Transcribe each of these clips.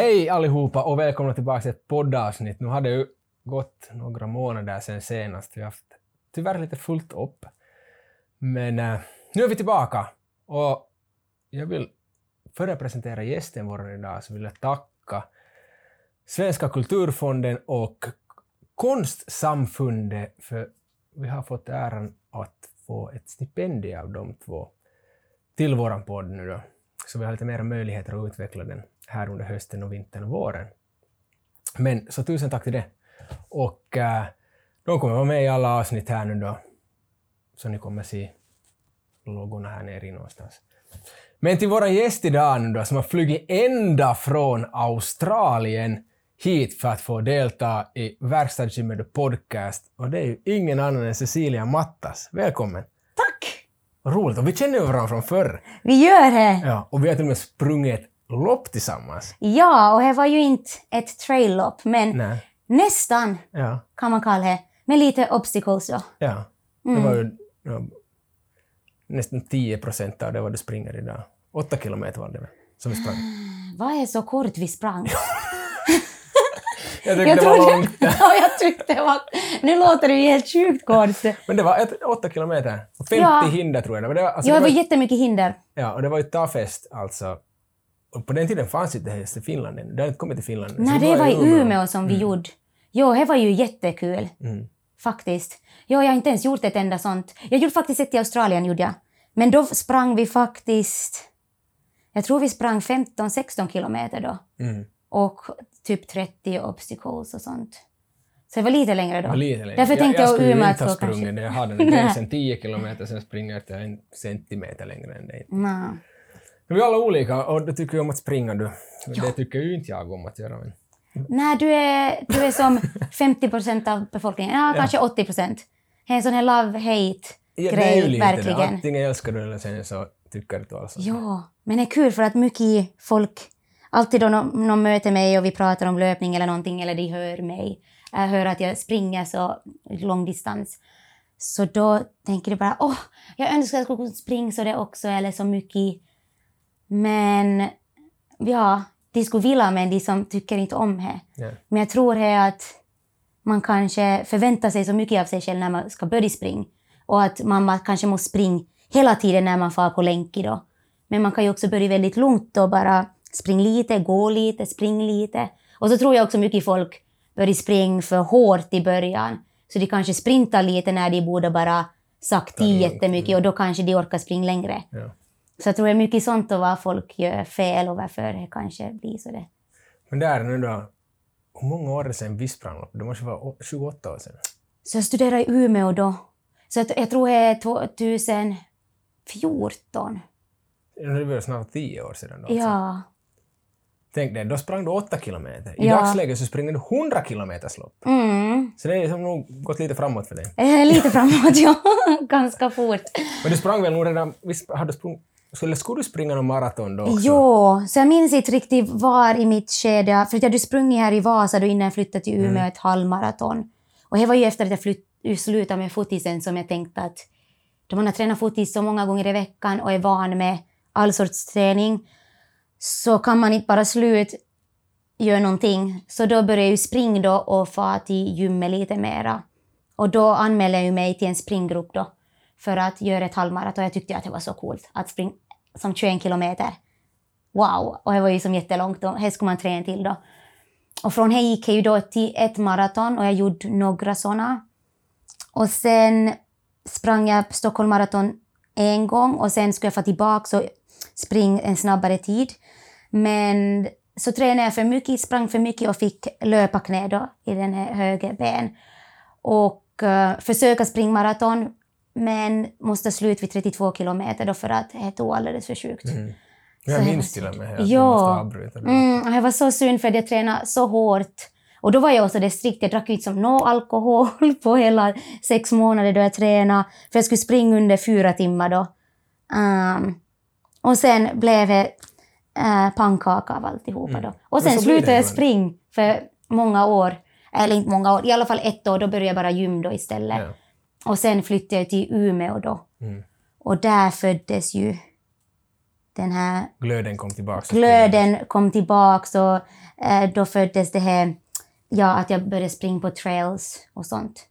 Hej allihopa och välkomna tillbaka till ett poddavsnitt. Nu har det ju gått några månader sedan senast. Vi har haft tyvärr lite fullt upp. Men äh, nu är vi tillbaka och jag vill före presentera gästen vår idag så vill jag tacka Svenska kulturfonden och Konstsamfundet för vi har fått äran att få ett stipendium av de två till våran podd nu då. Så vi har lite mer möjligheter att utveckla den här under hösten och vintern och våren. Men så tusen tack till det. Och äh, de kommer vara med i alla avsnitt här nu då. Så ni kommer se loggorna här nere någonstans. Men till våra gäst idag nu då, som har flugit ända från Australien hit för att få delta i Verkstadsgymmet podcast. Och det är ju ingen annan än Cecilia Mattas. Välkommen! Tack! Roligt. Och vi känner ju varandra från förr. Vi gör det! Ja, och vi har till och med sprungit lopp tillsammans. Ja, och det var ju inte ett trail-lopp, men Nej. nästan Ja. kan man kalla det. Med lite obstacles då. Ja. Det var ju ja, nästan 10 procent av det vad du springer idag. Åtta kilometer var det som vi sprang. Vad är så kort vi sprang? Jag tyckte det var långt. ja, jag tyckte det var... Nu låter det ju helt sjukt kort. Men det var ett, åtta kilometer. Och 50 Ja. hinder tror jag. Det var, alltså, Ja, det var, jättemycket hinder. ja, och det var ju Tafest alltså. Och på den tiden fanns inte det här i Finland ännu. Det hade inte kommit till Finland. Nej, det var i Umeå som vi gjorde. Jo, det var ju jättekul. Mm. Faktiskt. Jo, jag har inte ens gjort ett enda sånt. Jag gjorde faktiskt ett i Australien, gjorde jag. Men då sprang vi faktiskt... Jag tror vi sprang 15-16 kilometer då. Mm. Och typ 30 obstacles och sånt. Så det var lite längre då. Var lite längre. Därför tänkte jag, jag skulle ju Umeå inte ha kanske- sprungit det. Jag hade den gränsen 10 kilometer, sen springer jag till en centimeter längre än det. Nej. Men vi är alla olika och du tycker ju om att springa du. Det tycker ju inte jag om att göra. Men... Nej, du är, du är som 50 procent av befolkningen. Ja, kanske 80 procent. Det är en sån här Ja, love-hate-grej, det ju lite det. verkligen. Antingen älskar du eller sen så tycker du det. Ja, men det är kul för att mycket folk, alltid då någon, någon möter mig och vi pratar om löpning eller någonting eller de hör mig, jag hör att jag springer så lång distans. Så då tänker de bara åh, jag önskar att jag skulle springa så det också eller så mycket. Men ja, de skulle vilja men de som tycker inte om det. Ja. Men jag tror det att man kanske förväntar sig så mycket av sig själv när man ska börja springa. Och att man kanske måste springa hela tiden när man far på länk då. Men man kan ju också börja väldigt lugnt och bara springa lite, gå lite, spring lite. Och så tror jag också mycket folk börjar springa för hårt i början. Så de kanske sprintar lite när de borde bara det lugnt, jättemycket och då kanske de orkar springa längre. Ja. Så jag tror det är mycket sånt och vad folk gör fel och varför det kanske blir så det. Men där nu då, hur många år sedan vi sprang lopp? Det måste vara å- 28 år sedan. Så jag studerade i Umeå då. Så jag, jag tror det är 2014. Det var snart 10 år sedan då. alltså. Ja. Tänk dig, då sprang du 8 kilometer. I Ja. dagsläget så springer du 100 kilometers lopp. Mm. Så det är som nog gått lite framåt för dig. Eh, Lite framåt, ja. Ganska fort. Men du sprang väl nog redan, visst hade du sprung, skulle, skulle du springa någon maraton då också? Jo, så jag minns inte riktigt var i mitt skede, för jag hade sprungit här i Vasa då innan jag flyttade till Umeå ett halvmaraton. Och det var ju efter att jag flytt, slutade med fotisen som jag tänkte att då man har tränat fotis så många gånger i veckan och är van med all sorts träning så kan man inte bara slut göra någonting. Så då började jag ju springa då och få till gymmet lite mera. Och då anmälde jag mig till en springgrupp då för att göra ett halvmaraton. Jag tyckte att det var så coolt att springa som 21 kilometer. Wow! Och det var ju som jättelångt och här skulle man träna till då. Och från här gick jag ju då till ett maraton och jag gjorde några sådana. Och sen sprang jag Stockholm Marathon en gång och sen skulle jag få tillbaka och springa en snabbare tid. Men så tränade jag för mycket, sprang för mycket och fick löparknä då i den här höger ben. Och uh, försöka springa maraton men måste sluta vid 32 kilometer då för att det tog alldeles för sjukt. Mm. Så Jag minns till och med att Ja. måste avbryta. Mm, det var så synd för jag tränade så hårt. Och då var jag också det strikt. Jag drack inte som no alkohol på hela sex månader då jag tränade. För jag skulle springa under fyra timmar då. Ehm, och sen blev det uh, pannkaka av alltihopa då. Och sen så slutade jag springa för många år. Eller inte många år, i alla fall ett år. Då började jag bara gym då istället. Ja. Och sen flyttade jag till Umeå då. Mm. Och där föddes ju den här Glöden kom tillbaka. glöden kom tillbaka och eh, då föddes det här, ja, att jag började springa på trails och sånt.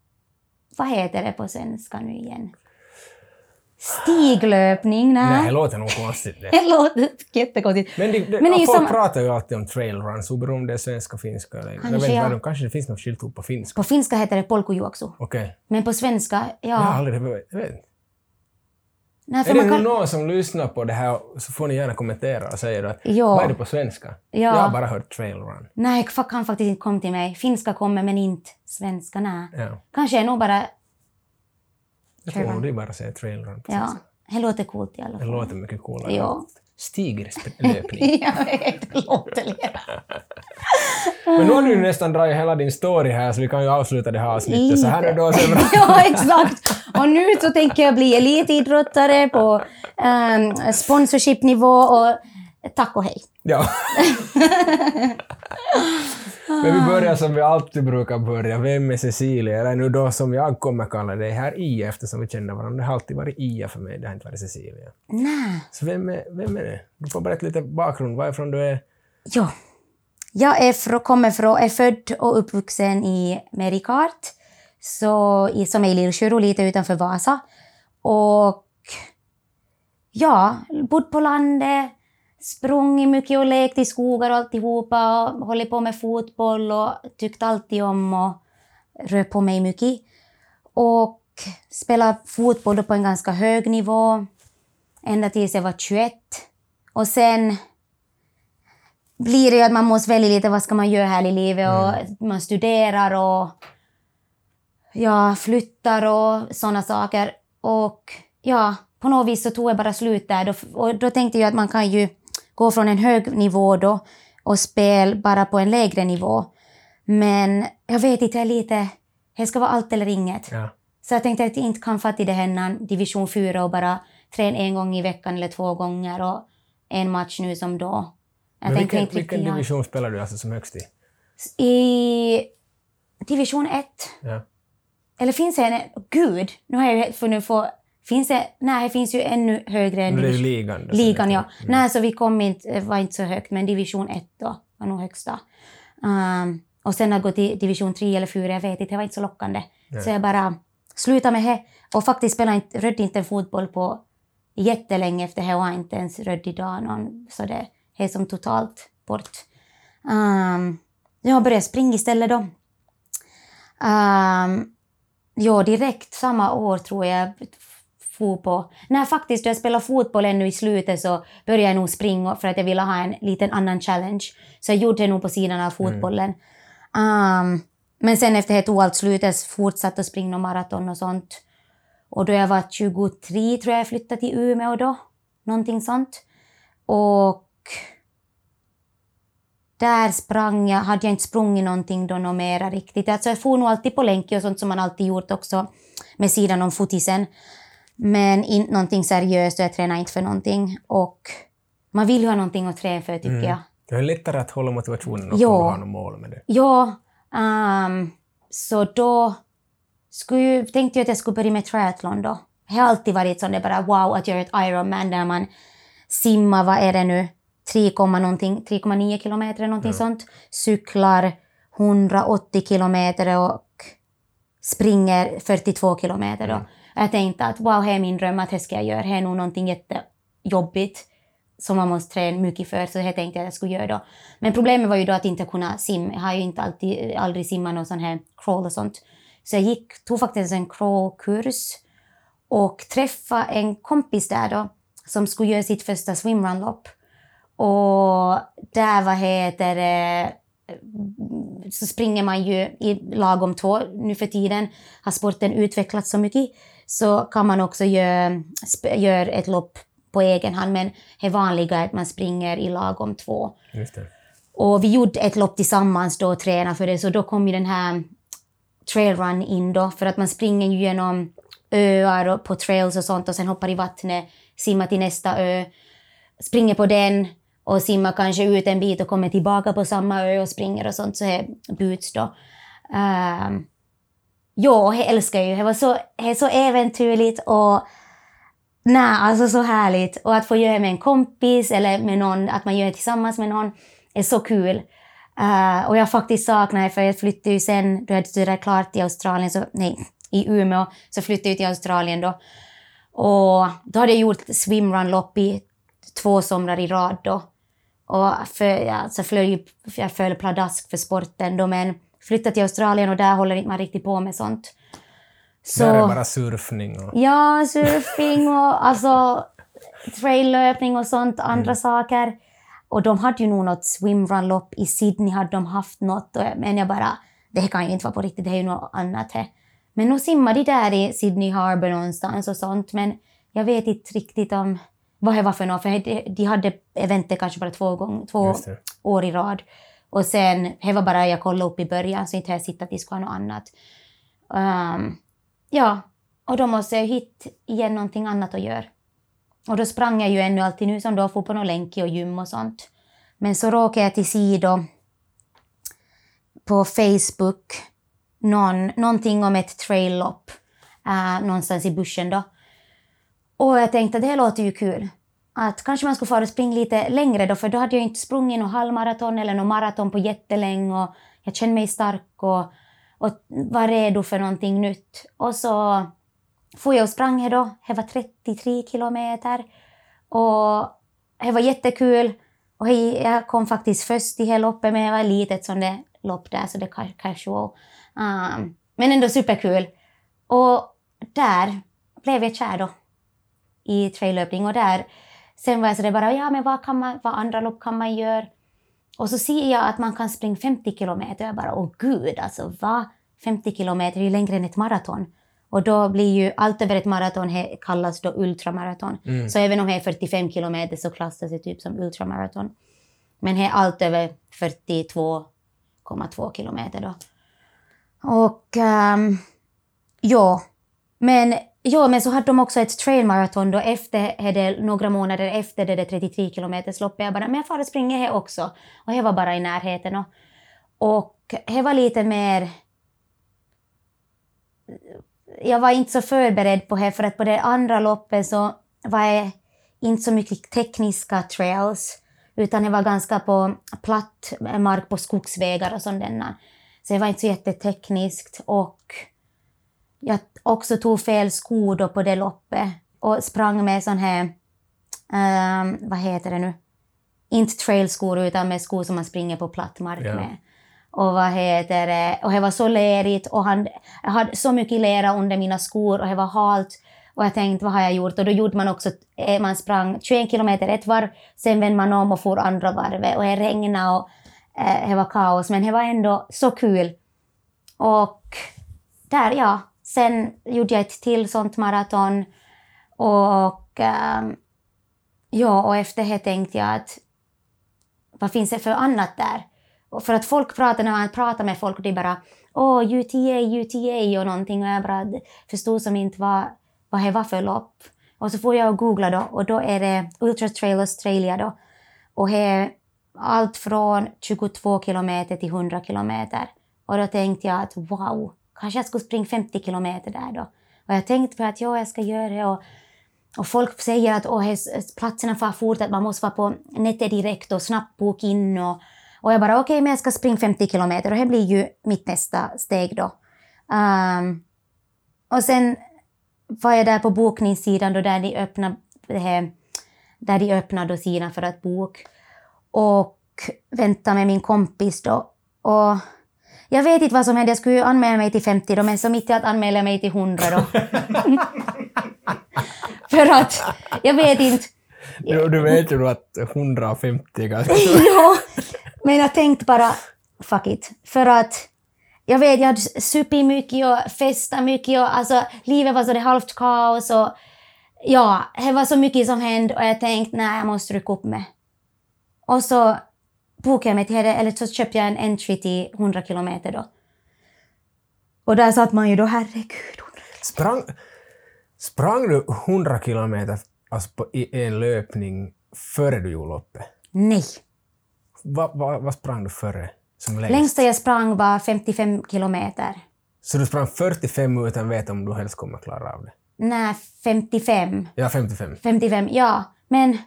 Vad heter det på svenska nu igen? Stiglöpning? Nej, det låter nog konstigt det. Det låter jättekonstigt. Men, det, det, Men folk som- pratar ju alltid om trailruns, oberoende om det är svenska, finska eller... jag Kanske, vet inte ja. de- kanske det finns något skilt på finska. På finska heter det polkujuoksu, Okej. men på svenska, ja. Jag har aldrig... Jag vet. Nej, Är det kan, någon som lyssnar på det här så får ni gärna kommentera och säga att Ja. vad är det på svenska? Ja. Jag har bara hört trailrun. nej, kan faktiskt inte komma till mig. Finska kommer men inte svenska, nej. Ja. Kanske är nog bara, Jag tror nog det bara säger trailrun. ja, det låter coolt i alla Det fall. låter mycket coolare. Ja. Stigerlöpning. jag vet, det låter lite. Men nu har du nästan dragit hela din story här så vi kan ju avsluta det här avsnittet. Så här är då så ja, exakt. Och nu så tänker jag bli elitidrottare på um, sponsorshipnivå och tack och hej. Ja. Men vi börjar som vi alltid brukar börja. Vem är Cecilia? Eller nu då som jag kommer kalla dig här I eftersom vi känner varandra. Det har alltid varit I för mig, det har inte varit Cecilia. Nej. Så vem är, vem är det? Du får berätta lite bakgrund, varifrån du är. Ja. Jag är, frå, kommer från, är född och uppvuxen i Merikart, så, i, som är i Lillsjuro, lite utanför Vasa. Och ja, bott på landet, sprungit mycket och lekt i skogar och alltihopa och hållit på med fotboll och tyckt alltid om och rört på mig mycket. Och spelat fotboll på en ganska hög nivå ända tills jag var 21. Och sen blir det ju att man måste välja lite vad ska man göra här i livet och man studerar och ja, flyttar och sådana saker. Och ja, på något vis så tog jag bara slut där. Då, och då tänkte jag att man kan ju gå från en hög nivå då och spela bara på en lägre nivå. Men jag vet inte, jag är lite... Det ska vara allt eller inget. Ja. Så jag tänkte att jag inte kan fatta det här division 4 och bara träna en gång i veckan eller två gånger och en match nu som då. Jag Men vilken, vilken division spelar du alltså som högst i? I division 1. Ja. Eller finns det en... Gud! Nu har jag för nu. Finns det... Nej, det finns ju ännu högre än division- ligan. då, Ligan, ja. Mm. Nej, så vi kom inte, var inte så högt, men division 1 då var nog högsta. Um, och sen att gå till division 3 eller 4, jag vet inte, det var inte så lockande. Så jag bara slutade med det. Och faktiskt spelade inte, rödde inte en fotboll på jättelänge efter det och har inte ens rödd idag någon. Så det är som totalt bort. Um, jag började springa istället då. Um, ja, direkt samma år tror jag for på... Nej, faktiskt, då jag spelade fotboll ännu i slutet så började jag nog springa för att jag ville ha en liten annan challenge. Så jag gjorde det nog på sidan av fotbollen. Um, men sen efter det tog allt slut, jag fortsatte att springa maraton och sånt. Och då jag var 23 tror jag jag flyttade till Umeå då. Någonting sånt. Och där sprang jag, hade jag inte sprungit någonting då något mera riktigt. Alltså jag for nog alltid på länk och sånt som man alltid gjort också med sidan om fotisen. Men inte någonting seriöst och jag tränar inte för någonting. Och man vill ju ha någonting att träna för tycker jag. Det är lättare att hålla motivationen uppe Ja. om du har något mål med det. Ja, ehm, så då skulle, tänkte jag att jag skulle börja med triathlon då. Det har alltid varit sån där bara wow att göra ett Ironman där man simmar, vad är det nu, 3, någonting, 3,9 kilometer eller någonting sånt. Cyklar 180 kilometer och springer 42 kilometer då. Jag tänkte att wow, det är min dröm att det ska jag göra. Här är nog någonting jättejobbigt som man måste träna mycket för, så det tänkte jag att jag skulle göra då. Men problemet var ju då att inte kunna simma. Jag har ju inte alltid, aldrig simmat någon sån här crawl och sånt. Så jag gick, tog faktiskt en crawlkurs och träffade en kompis där då som skulle göra sitt första swimrunlopp. Och där, vad heter det, så springer man ju i lagom två nu för tiden. Har sporten utvecklats så mycket så kan man också göra, göra ett lopp på egen hand. Men det vanliga är att man springer i lagom två. Just det. Och vi gjorde ett lopp tillsammans då och tränade för det, så då kom ju den här trailrun in då, för att man springer ju genom öar och på trails och sånt och sen hoppar i vattnet, simmar till nästa ö, springer på den och simmar kanske ut en bit och kommer tillbaka på samma ö och springer och sånt, så är boots då. Um, ja, jag älskar ju, det var så, det så äventyrligt och Nej, alltså så härligt. Och att få göra det med en kompis eller med någon, att man gör det tillsammans med någon är så kul. Uh, och jag faktiskt saknar det, för jag flyttade ju sen, då jag studerade klart i Australien, så, nej, i Umeå, så flyttade jag till Australien då. Och då hade jag gjort swimrun-lopp i två somrar i rad då. Och för, alltså, flög, jag föll pladask för sporten då, men flyttade till Australien och där håller man riktigt på med sånt. Så, där är bara surfning? Och... Ja, surfing och alltså traillöpning och sånt, andra mm. saker. Och de hade ju nog något swimrun-lopp i Sydney, hade de haft något. Men jag bara, det här kan ju inte vara på riktigt, det är ju något annat. Här. Men nu simmar de där i Sydney Harbour någonstans och sånt, men jag vet inte riktigt om vad det var för något, för de hade eventet kanske bara två, gång, två år i rad. Och sen, det var bara jag kollade upp i början, så inte har jag sett att de skulle ha något annat. Um, ja, och då måste jag hitta igen någonting annat att göra. Och då sprang jag ju ännu alltid nu som då, får på någon länk och gym och sånt. Men så råkade jag till sidor på Facebook någon, någonting om ett trail-lopp uh, eh, någonstans i bussen då. Och jag tänkte att det här låter ju kul. Att kanske man skulle få springa lite längre då, för då hade jag inte sprungit någon halvmaraton eller någon maraton på jättelänge och jag kände mig stark och, och var redo för någonting nytt. Och så får jag och sprang här då. Det var 33 kilometer. Och det var jättekul. Och jag kom faktiskt först i hela loppet, men det var litet som det lopp där, så det är casual. Um, men ändå superkul. Och där blev jag kär då i traillöpning och där sen var jag sådär bara, ja men vad, kan man, vad andra lopp kan man göra? Och så ser jag att man kan springa 50 kilometer jag bara, åh gud alltså vad? 50 kilometer är ju längre än ett maraton. Och då blir ju allt över ett maraton kallas då ultramaraton. Mm. Så även om det är 45 kilometer så klassas det typ som ultramaraton. Men det är allt över 42,2 kilometer då. Och um, ja, men, ja, men så hade de också ett trailmaraton då efter, det, några månader efter det där 33 kilometers loppet. Jag bara, men jag får springa här också. Och det var bara i närheten. Och, och det var lite mer... Jag var inte så förberedd på det, för att på det andra loppet så var det inte så mycket tekniska trails, utan det var ganska på platt mark på skogsvägar och sånt. Så det var inte så jättetekniskt och jag också tog fel skor då på det loppet och sprang med sån här, um, vad heter det nu, inte trailskor utan med skor som man springer på platt mark ja. med. Och vad heter det, och det var så lerigt och han, jag hade så mycket lera under mina skor och det var halt. Och jag tänkte, vad har jag gjort? Och då gjorde man också, eh, man sprang 21 kilometer ett varv, sen vände man om och for andra varvet och det regnade och eh, det var kaos. Men det var ändå så kul. Och där, ja, Sen gjorde jag ett till sånt maraton. Och, ähm, ja, och efter det tänkte jag att vad finns det för annat där? Och för att folk pratar, när man pratar med folk, det är bara åh, oh, UTA, UTA och någonting. Och jag bara förstod som inte vad, vad det var för lopp. Och så får jag googla då och då är det Ultra Trail Australia då. Och det är allt från 22 kilometer till 100 kilometer. Och då tänkte jag att wow, Kanske jag skulle springa 50 kilometer där då. Och jag tänkte för att ja, jag ska göra det. Och, och folk säger att åh, platserna far fort, att man måste vara på nätet direkt och snabbt boka in. Och, och jag bara okej, okay, men jag ska springa 50 kilometer och det blir ju mitt nästa steg då. Um, och sen var jag där på bokningssidan då där de öppnar där de öppnade sidan för att boka. Och väntade med min kompis då. Och jag vet inte vad som hände. Jag skulle ju anmäla mig till 50 då, men så mitt i att anmäla mig till 100 då. För att, jag vet inte. Du, du vet ju att 150 är ganska Ja, men jag tänkte bara, fuck it. För att jag vet, jag hade supit mycket och festat mycket och alltså livet var så det halvt kaos och ja, det var så mycket som hände och jag tänkte nej, jag måste rycka upp mig. Och så bokade jag mig till det, eller så köpte jag en entry till 100 kilometer då. Och där satt man ju då, herregud. Sprang, sprang du 100 kilometer alltså på, i en löpning före du gjorde loppet? Nej. Vad va, va sprang du före som längst? Längsta jag sprang var 55 kilometer. Så du sprang 45 utan att veta om du helst kommer klara av det? Nej, 55. Ja, 55. 55, ja. Men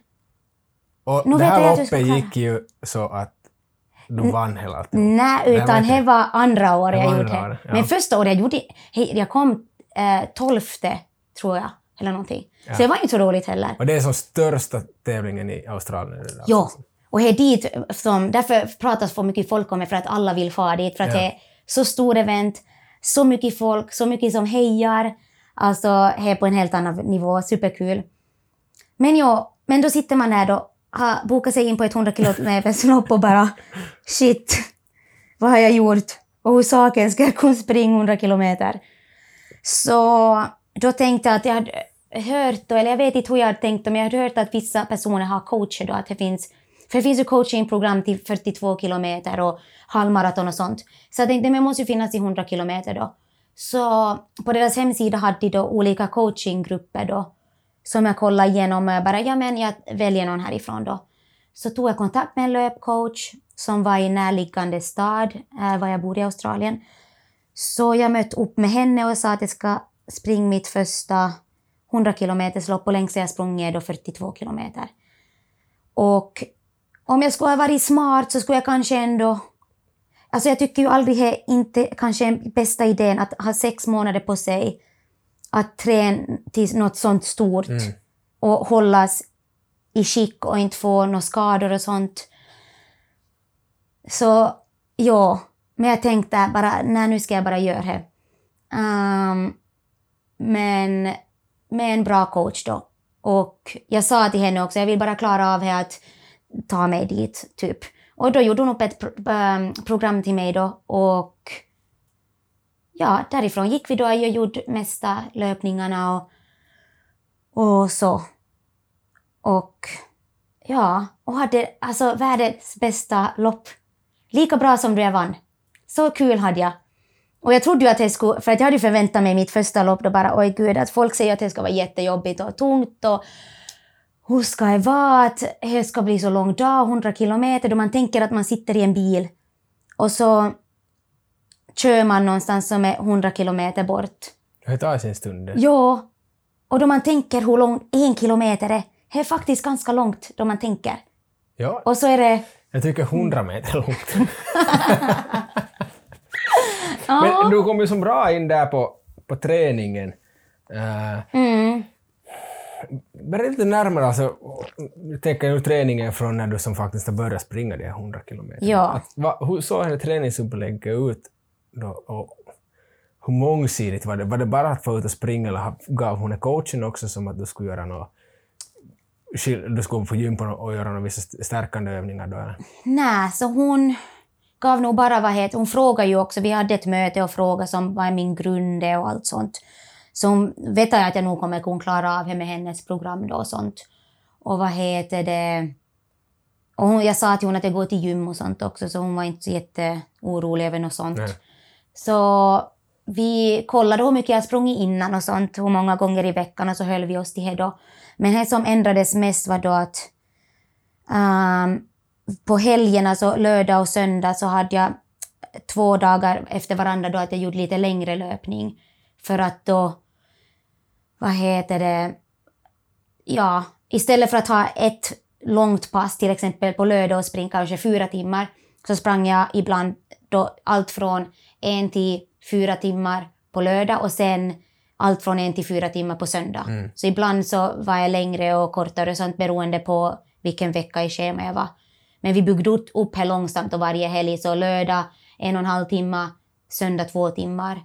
Och Nu det här loppet gick ju så att du vann hela alltihop. nej, utan det var andra året jag gjorde året, ja. Men första året jag gjorde hej, jag kom eh, 12 tror jag, eller någonting. Ja. Så det var inte så roligt heller. Och det är som största tävlingen i Australien. där. Ja, och det är dit som, därför pratas så mycket folk om det, för att alla vill fara dit, för att Ja. det är så stor event, så mycket folk, så mycket som hejar. Alltså, det är på en helt annan nivå, superkul. Men ja, men då sitter man där då, ha, bokat sig in på ett 100 kilometers lopp och bara shit, vad har jag gjort? Och hur saken ska jag kunna springa 100 kilometer? Så då tänkte jag att jag hade hört, då, eller jag vet inte hur jag hade tänkt, men jag hade hört att vissa personer har coacher då, att det finns, för det finns ju coachingprogram till 42 kilometer och halvmaraton och sånt. Så jag tänkte, men det måste ju finnas i 100 kilometer då. Så på deras hemsida hade de då olika coachinggrupper då, som jag kollade igenom, och jag bara, ja men jag väljer någon härifrån då. Så tog jag kontakt med en löpcoach som var i närliggande stad, eh, var jag bor i Australien. Så jag mötte upp med henne och sa att jag ska springa mitt första 100 kilometers lopp och längst jag sprungit är då 42 kilometer. Och om jag skulle ha varit smart så skulle jag kanske ändå... Alltså jag tycker ju aldrig det är inte kanske är bästa idén att ha sex månader på sig att träna till något sånt stort Mm. och hållas i skick och inte få några skador och sånt. Så ja, men jag tänkte bara, nej nu ska jag bara göra det. Ehm, men med en bra coach då. Och jag sa till henne också, jag vill bara klara av det att ta mig dit, typ. Och då gjorde hon upp ett ehm, program till mig då och ja, därifrån gick vi då. Jag gjorde mesta löpningarna och, och så. Och ja, och hade alltså världens bästa lopp. Lika bra som det jag vann. Så kul hade jag. Och jag trodde ju att det skulle, för att jag hade förväntat mig mitt första lopp då bara oj gud att folk säger att det ska vara jättejobbigt och tungt och hur ska det vara att det ska bli så lång dag, 100 kilometer, då man tänker att man sitter i en bil och så kör man någonstans som är 100 kilometer bort. Det tar sin stund. Ja, och då man tänker hur lång en kilometer är, det är faktiskt ganska långt då man tänker. Ja, Och så är det... jag tycker 100 meter långt. Men du kom ju så bra in där på, på träningen. Uh, Mm. Berätta lite närmare, alltså, tänker nu träningen från när du som faktiskt har börjat springa de här 100 kilometer. Ja. Att, va, hur såg hennes träningsupplägg ut då, och hur mångsidigt var det? Var det bara att få ut och springa eller gav hon en coachen också som att du skulle göra något du skulle på gym på och göra några vissa st- stärkande övningar då? eller? Nej, så hon gav nog bara vad heter Hon frågade ju också, vi hade ett möte och frågade som vad är min grund och allt sånt. Så hon vet jag att jag nog kommer kunna klara av det med hennes program då och sånt. Och vad heter det... Och hon, jag sa till hon att jag går till gym och sånt också, så hon var inte så jätteorolig över något sånt. Nej. Så vi kollade hur mycket jag sprungit innan och sånt, hur många gånger i veckan och så höll vi oss till det då. Men det som ändrades mest var då att um, på helgerna, alltså lördag och söndag, så hade jag två dagar efter varandra då att jag gjorde lite längre löpning. För att då, vad heter det, ja, istället för att ha ett långt pass, till exempel på lördag och springa kanske fyra timmar, så sprang jag ibland då allt från en till fyra timmar på lördag och sen allt från en till fyra timmar på söndag. Så ibland så var jag längre och kortare och sånt beroende på vilken vecka i schema jag var. Men vi byggde upp här långsamt och varje helg, så lördag en och en halv timme, söndag två timmar,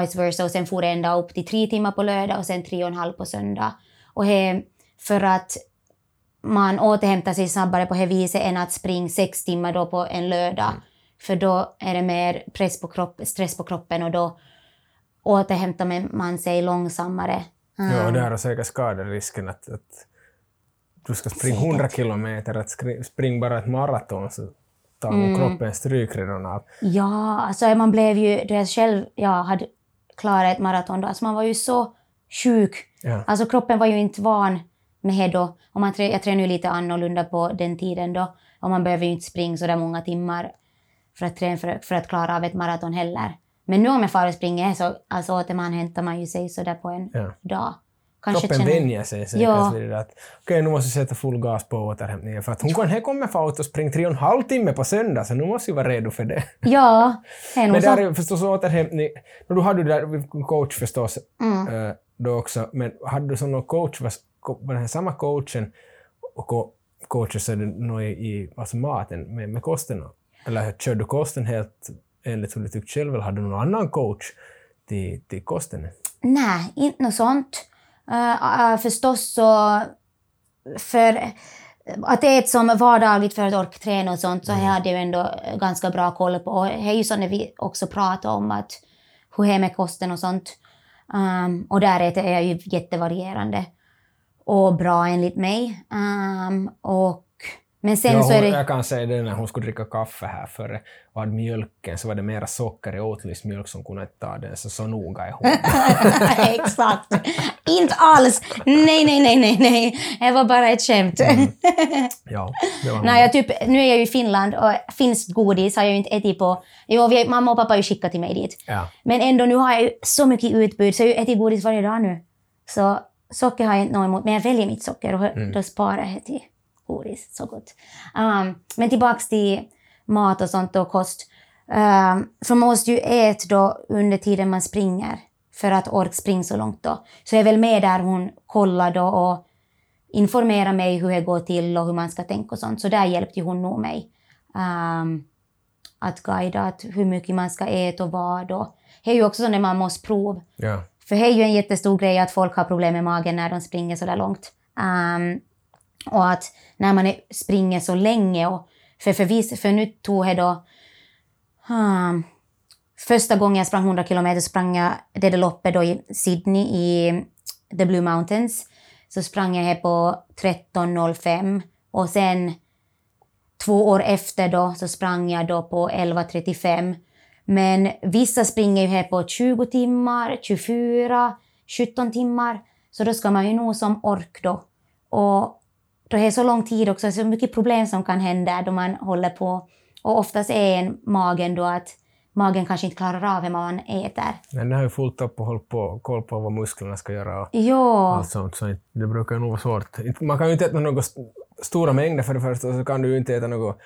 vice versa. Och sen får det ända upp till tre timmar på lördag och sen tre och en halv på söndag. Och he, för att man återhämtar sig snabbare på det viset än att springa sex timmar då på en lördag. För då är det mer press på kropp, stress på kroppen och då återhämtar man sig långsammare. Ja, och där har säkert skaderisken att, att du ska springa 100 kilometer, att springa bara ett maraton så tar mm. kroppen stryk redan av. Ja, alltså man blev ju, då jag själv ja, hade klarat ett maraton då, alltså man var ju så sjuk. Ja. Alltså kroppen var ju inte van med det då. Och man jag tränade ju lite annorlunda på den tiden då. Och man behöver ju inte springa så där många timmar för att, träna, för, för att klara av ett maraton heller. Men nu om jag far och springer så alltså, återhämtar man ju sig så där på en Ja. dag. kanske Kroppen känner- vänjer sig säkert Ja. vid det att okej, nu måste jag sätta full gas på återhämtningen för att hon kan, här kommer få ut och springa tre och en halv timme på söndag så nu måste jag vara redo för det. Ja, det är nog Men där är förstås återhämtning, no, du hade ju där coach förstås Mm. eh, då också, men hade du som någon coach, var, var den här samma coachen och co- coachen så är det i, i alltså maten med, med kosten? Eller körde du kosten helt enligt hur du tyckte själv eller hade du någon annan coach till, till kosten? Nej, inte något sånt. Uh, uh, förstås så... För att det är ett som vardagligt för att orka träna och sånt så Mm. här hade jag ändå ganska bra koll på. Och det är ju så när vi också pratar om att hur det är med kosten och sånt. Um, och där är jag ju jättevarierande och bra enligt mig. Um, och, men sen ja, så är hon, det... Jag kan säga det när hon skulle dricka kaffe här före och hade mjölken så var det mera socker i Oatlys-mjölk som kunde ta den, så så noga är hon. Exakt. Inte alls. Nej, nej, nej, nej, nej. Det var bara ett skämt. ja, det var hon. Nej, jag typ, nu är jag ju i Finland och finskt godis har jag ju inte ätit på... Jo, vi, mamma och pappa har ju skickat till mig dit. Ja. Men ändå, nu har jag ju så mycket utbud så jag har ju ätit godis varje dag nu. Så socker har jag inte något emot, men jag väljer mitt socker och då sparar jag till godis. Så gott. Um, men tillbaks till mat och sånt och kost. Um, för man måste ju äta då under tiden man springer för att orka springa så långt då. Så jag är väl med där hon kollar då och informerar mig hur det går till och hur man ska tänka och sånt. Så där hjälpte hon nog mig. Um, att guida att hur mycket man ska äta och vad. Och det är ju också så när man måste prova. Ja. För det är ju en jättestor grej att folk har problem med magen när de springer så där långt. Ehm, och att när man är, springer så länge och för, för, vis, för nu tog jag då Hmm, första gången jag sprang 100 kilometer sprang jag det där loppet då i Sydney i The Blue Mountains. Så sprang jag här på 13.05 och sen två år efter då så sprang jag då på 11.35. Men vissa springer ju här på 20 timmar, 24, 17 timmar. Så då ska man ju nog som ork då. Och då är det så lång tid också, så mycket problem som kan hända då man håller på. Och oftast är en magen då att magen kanske inte klarar av vad man äter. Men det har ju fullt upp och hållit på, koll på vad musklerna ska göra och Ja, allt sånt, så det brukar nog vara svårt. Man kan ju inte äta några st- stora mängder för det första, så kan du ju inte äta något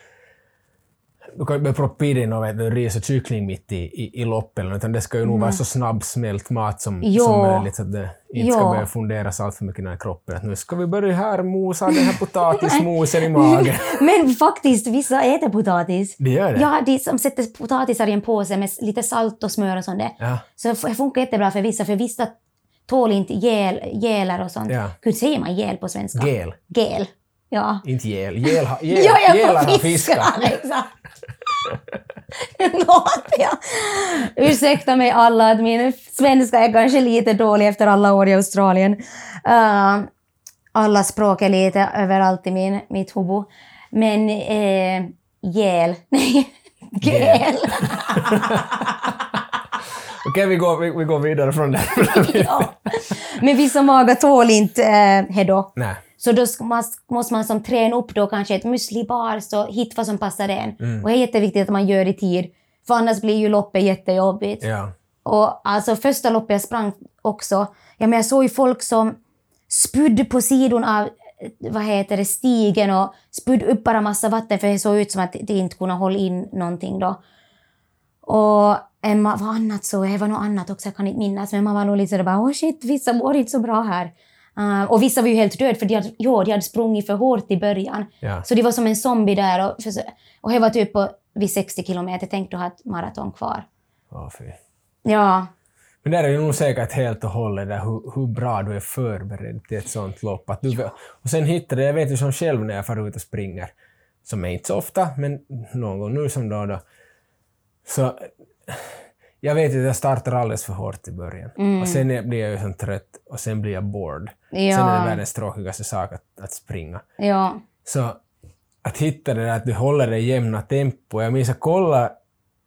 du kan ju börja proppa i dig du, ris och kyckling mitt i, i, i loppet, utan det ska ju nog vara så snabbsmält mat som, som möjligt, så att det inte ska Ja. börja funderas allt för mycket i kroppen. Att nu ska vi börja här mosa den här potatismosen i magen. men faktiskt vissa äter potatis. Det gör det? Ja, de som sätter potatisar i en påse med lite salt och smör och sånt där. Ja. Så det funkar jättebra för vissa, för vissa tål inte gel, gelar och sånt. Ja. Hur säger man gel på svenska? Gel. Gel. Ja. Inte gel. Gel, ha- gel, Ja, jag gelar får har fiska. fiskar. Exakt. Förlåt, ja. Ursäkta mig alla att min svenska är kanske lite dålig efter alla år i Australien. Uh, alla språk är lite överallt i min, mitt huvud. Men eh, gel. Nej, gel. Okej, vi, går, vi, vi går vidare från det. ja. Men vissa magar tål inte eh, det då. Nej. Så då man, måste man som träna upp då kanske ett müslibar, så hitta vad som passar en. Och det är jätteviktigt att man gör i tid, för annars blir ju loppet jättejobbigt. Ja. Och alltså första loppet jag sprang också, ja men jag såg ju folk som spydde på sidan av vad heter det, stigen och spydde upp bara massa vatten för det såg ut som att det inte kunde hålla in någonting då. Och en, vad annat så, det var något annat också, jag kan inte minnas, men man var nog lite sådär bara oh shit, vissa mår inte så bra här. Uh, och vissa var ju helt döda för de hade, jo, de hade sprungit för hårt i början. Ja. Så de var som en zombie där och, och det var typ på, vid 60 kilometer, tänkte du ha ett maraton kvar. Åh, fy. Ja, Men där är det nog säkert helt och hållet där hur, hur bra du är förberedd till ett sånt lopp. Att du, och sen hittar det, jag vet ju som själv när jag far ut och springer, som är inte så ofta, men någon gång nu som då då, så jag vet att jag startar alldeles för hårt i början. Och sen blir jag ju så trött och sen blir jag bored. Ja. Sen är det världens tråkigaste sak att, att springa. ja. Så att hitta det där att du håller det jämna tempo. Jag minns att kolla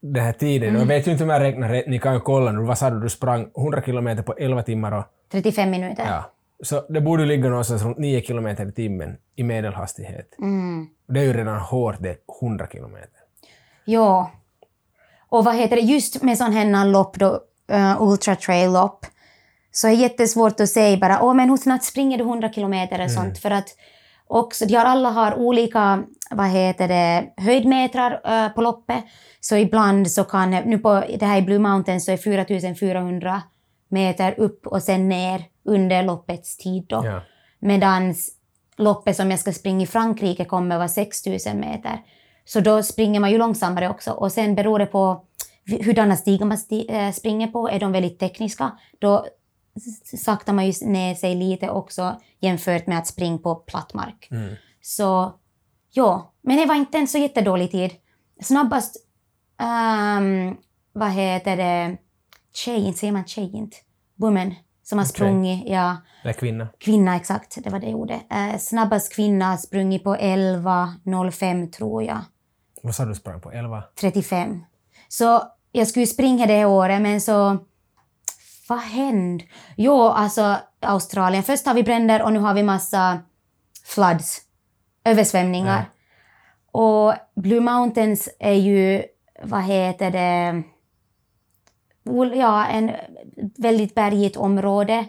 den här tiden, och jag vet ju inte om jag räknar rätt, ni kan ju kolla nu, vad sa du, du sprang 100 kilometer på 11 timmar och 35 minuter. ja. Så det borde ligga någonstans runt 9 kilometer i timmen i medelhastighet. Mm. Det är ju redan hårt det, 100 kilometer. Ja. Och vad heter det, just med sån här lopp då, uh, ultra trail lopp, Så det är jättesvårt att säga bara, åh men hur snabbt springer du 100 kilometer och sånt. För att också, de har alla har olika vad heter det, höjdmetrar äh, på loppet. Så ibland så kan, nu på det här i Blue Mountain så är 4400 meter upp och sen ner under loppets tid då. Ja. Medan loppet som jag ska springa i Frankrike kommer vara 6000 meter. Så då springer man ju långsammare också. Och sen beror det på hurdana stigar man sti äh, springer på. Är de väldigt tekniska, då saktar man ju ner sig lite också jämfört med att springa på platt mark. Mm. Så ja, men det var inte en så jättedålig tid. Snabbast, um, vad heter det, tjej, säger man tjej inte? Woman, som har Tjej. sprungit, ja. Eller kvinna. Kvinna, exakt. Det var det jag gjorde. Eh, snabbast kvinna har sprungit på 11.05 tror jag. Vad sa du sprang på? 11? 35. Så jag skulle springa det året, men så... Vad hände? Jo, alltså Australien. Först har vi bränder och nu har vi massa floods. Översvämningar. Och Blue Mountains är ju, vad heter det, ja, en väldigt bergigt område.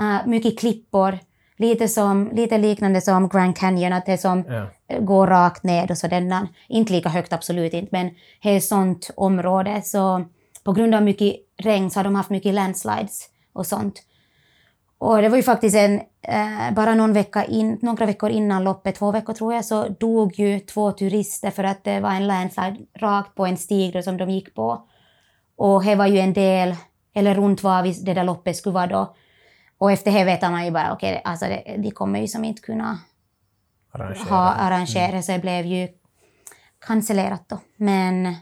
Uh, mycket klippor. Lite, som, lite liknande som Grand Canyon, att det som Ja. går rakt ned och sådär. Inte lika högt, absolut inte, men det är ett sånt område. Så på grund av mycket regn så har de haft mycket landslides och sånt. Och det var ju faktiskt en, eh, bara någon vecka in, några veckor innan loppet, två veckor tror jag, så dog ju två turister för att det var en landslide rakt på en stig som de gick på. Och det var ju en del, eller runt var vi, det där loppet skulle vara då. Och efter det vet man ju bara, okej, alltså det, de kommer ju som inte kunna Arrangera. ha arrangerat, så det blev ju cancellerat då. Men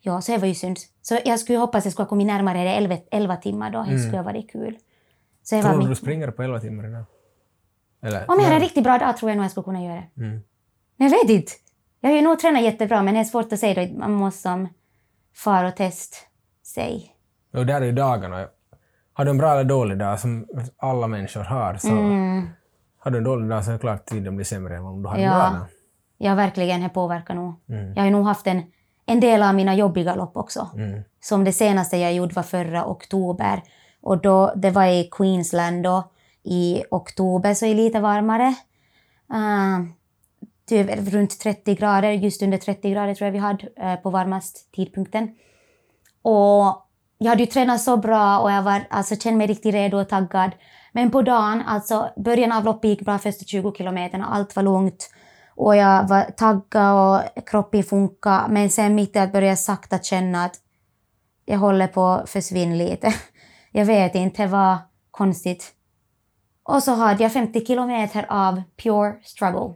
ja, så det var ju synd. Så jag skulle hoppas att jag skulle ha kommit närmare det 11, 11 timmar då, det skulle ha varit kul. Så det var Tror du mitt... du springer på 11 timmar idag? Eller? Om jag hade en riktigt bra dag tror jag nog jag skulle kunna göra det. Mm. Men jag vet inte. Jag har ju nog tränat jättebra, men det är svårt att säga då. Man måste som far och test sig. Och där är ju dagarna. Har du en bra eller dålig dag, som alla människor har, så Mm. har du en dålig dag så är det klart tiden blir sämre än om du har en Ja. bra dag. Jag verkligen har påverkat nog. Mm. Jag har nog haft en, en del av mina jobbiga lopp också. Mm. Som det senaste jag gjorde var förra oktober. Och då, det var i Queensland då, i oktober, så är det lite varmare. Uh, typ runt 30 grader, just under 30 grader tror jag vi hade eh, på varmast tidpunkten. Och jag hade ju tränat så bra och jag var, alltså, kände mig riktigt redo och taggad. Men på dagen, alltså början av loppet gick bra första 20 kilometerna, allt var lugnt. Och jag var taggad och kroppen funkade. Men sen mitt i att börja sakta känna att jag håller på att försvinna lite. Jag vet inte, det var konstigt. Och så hade jag 50 kilometer av pure struggle.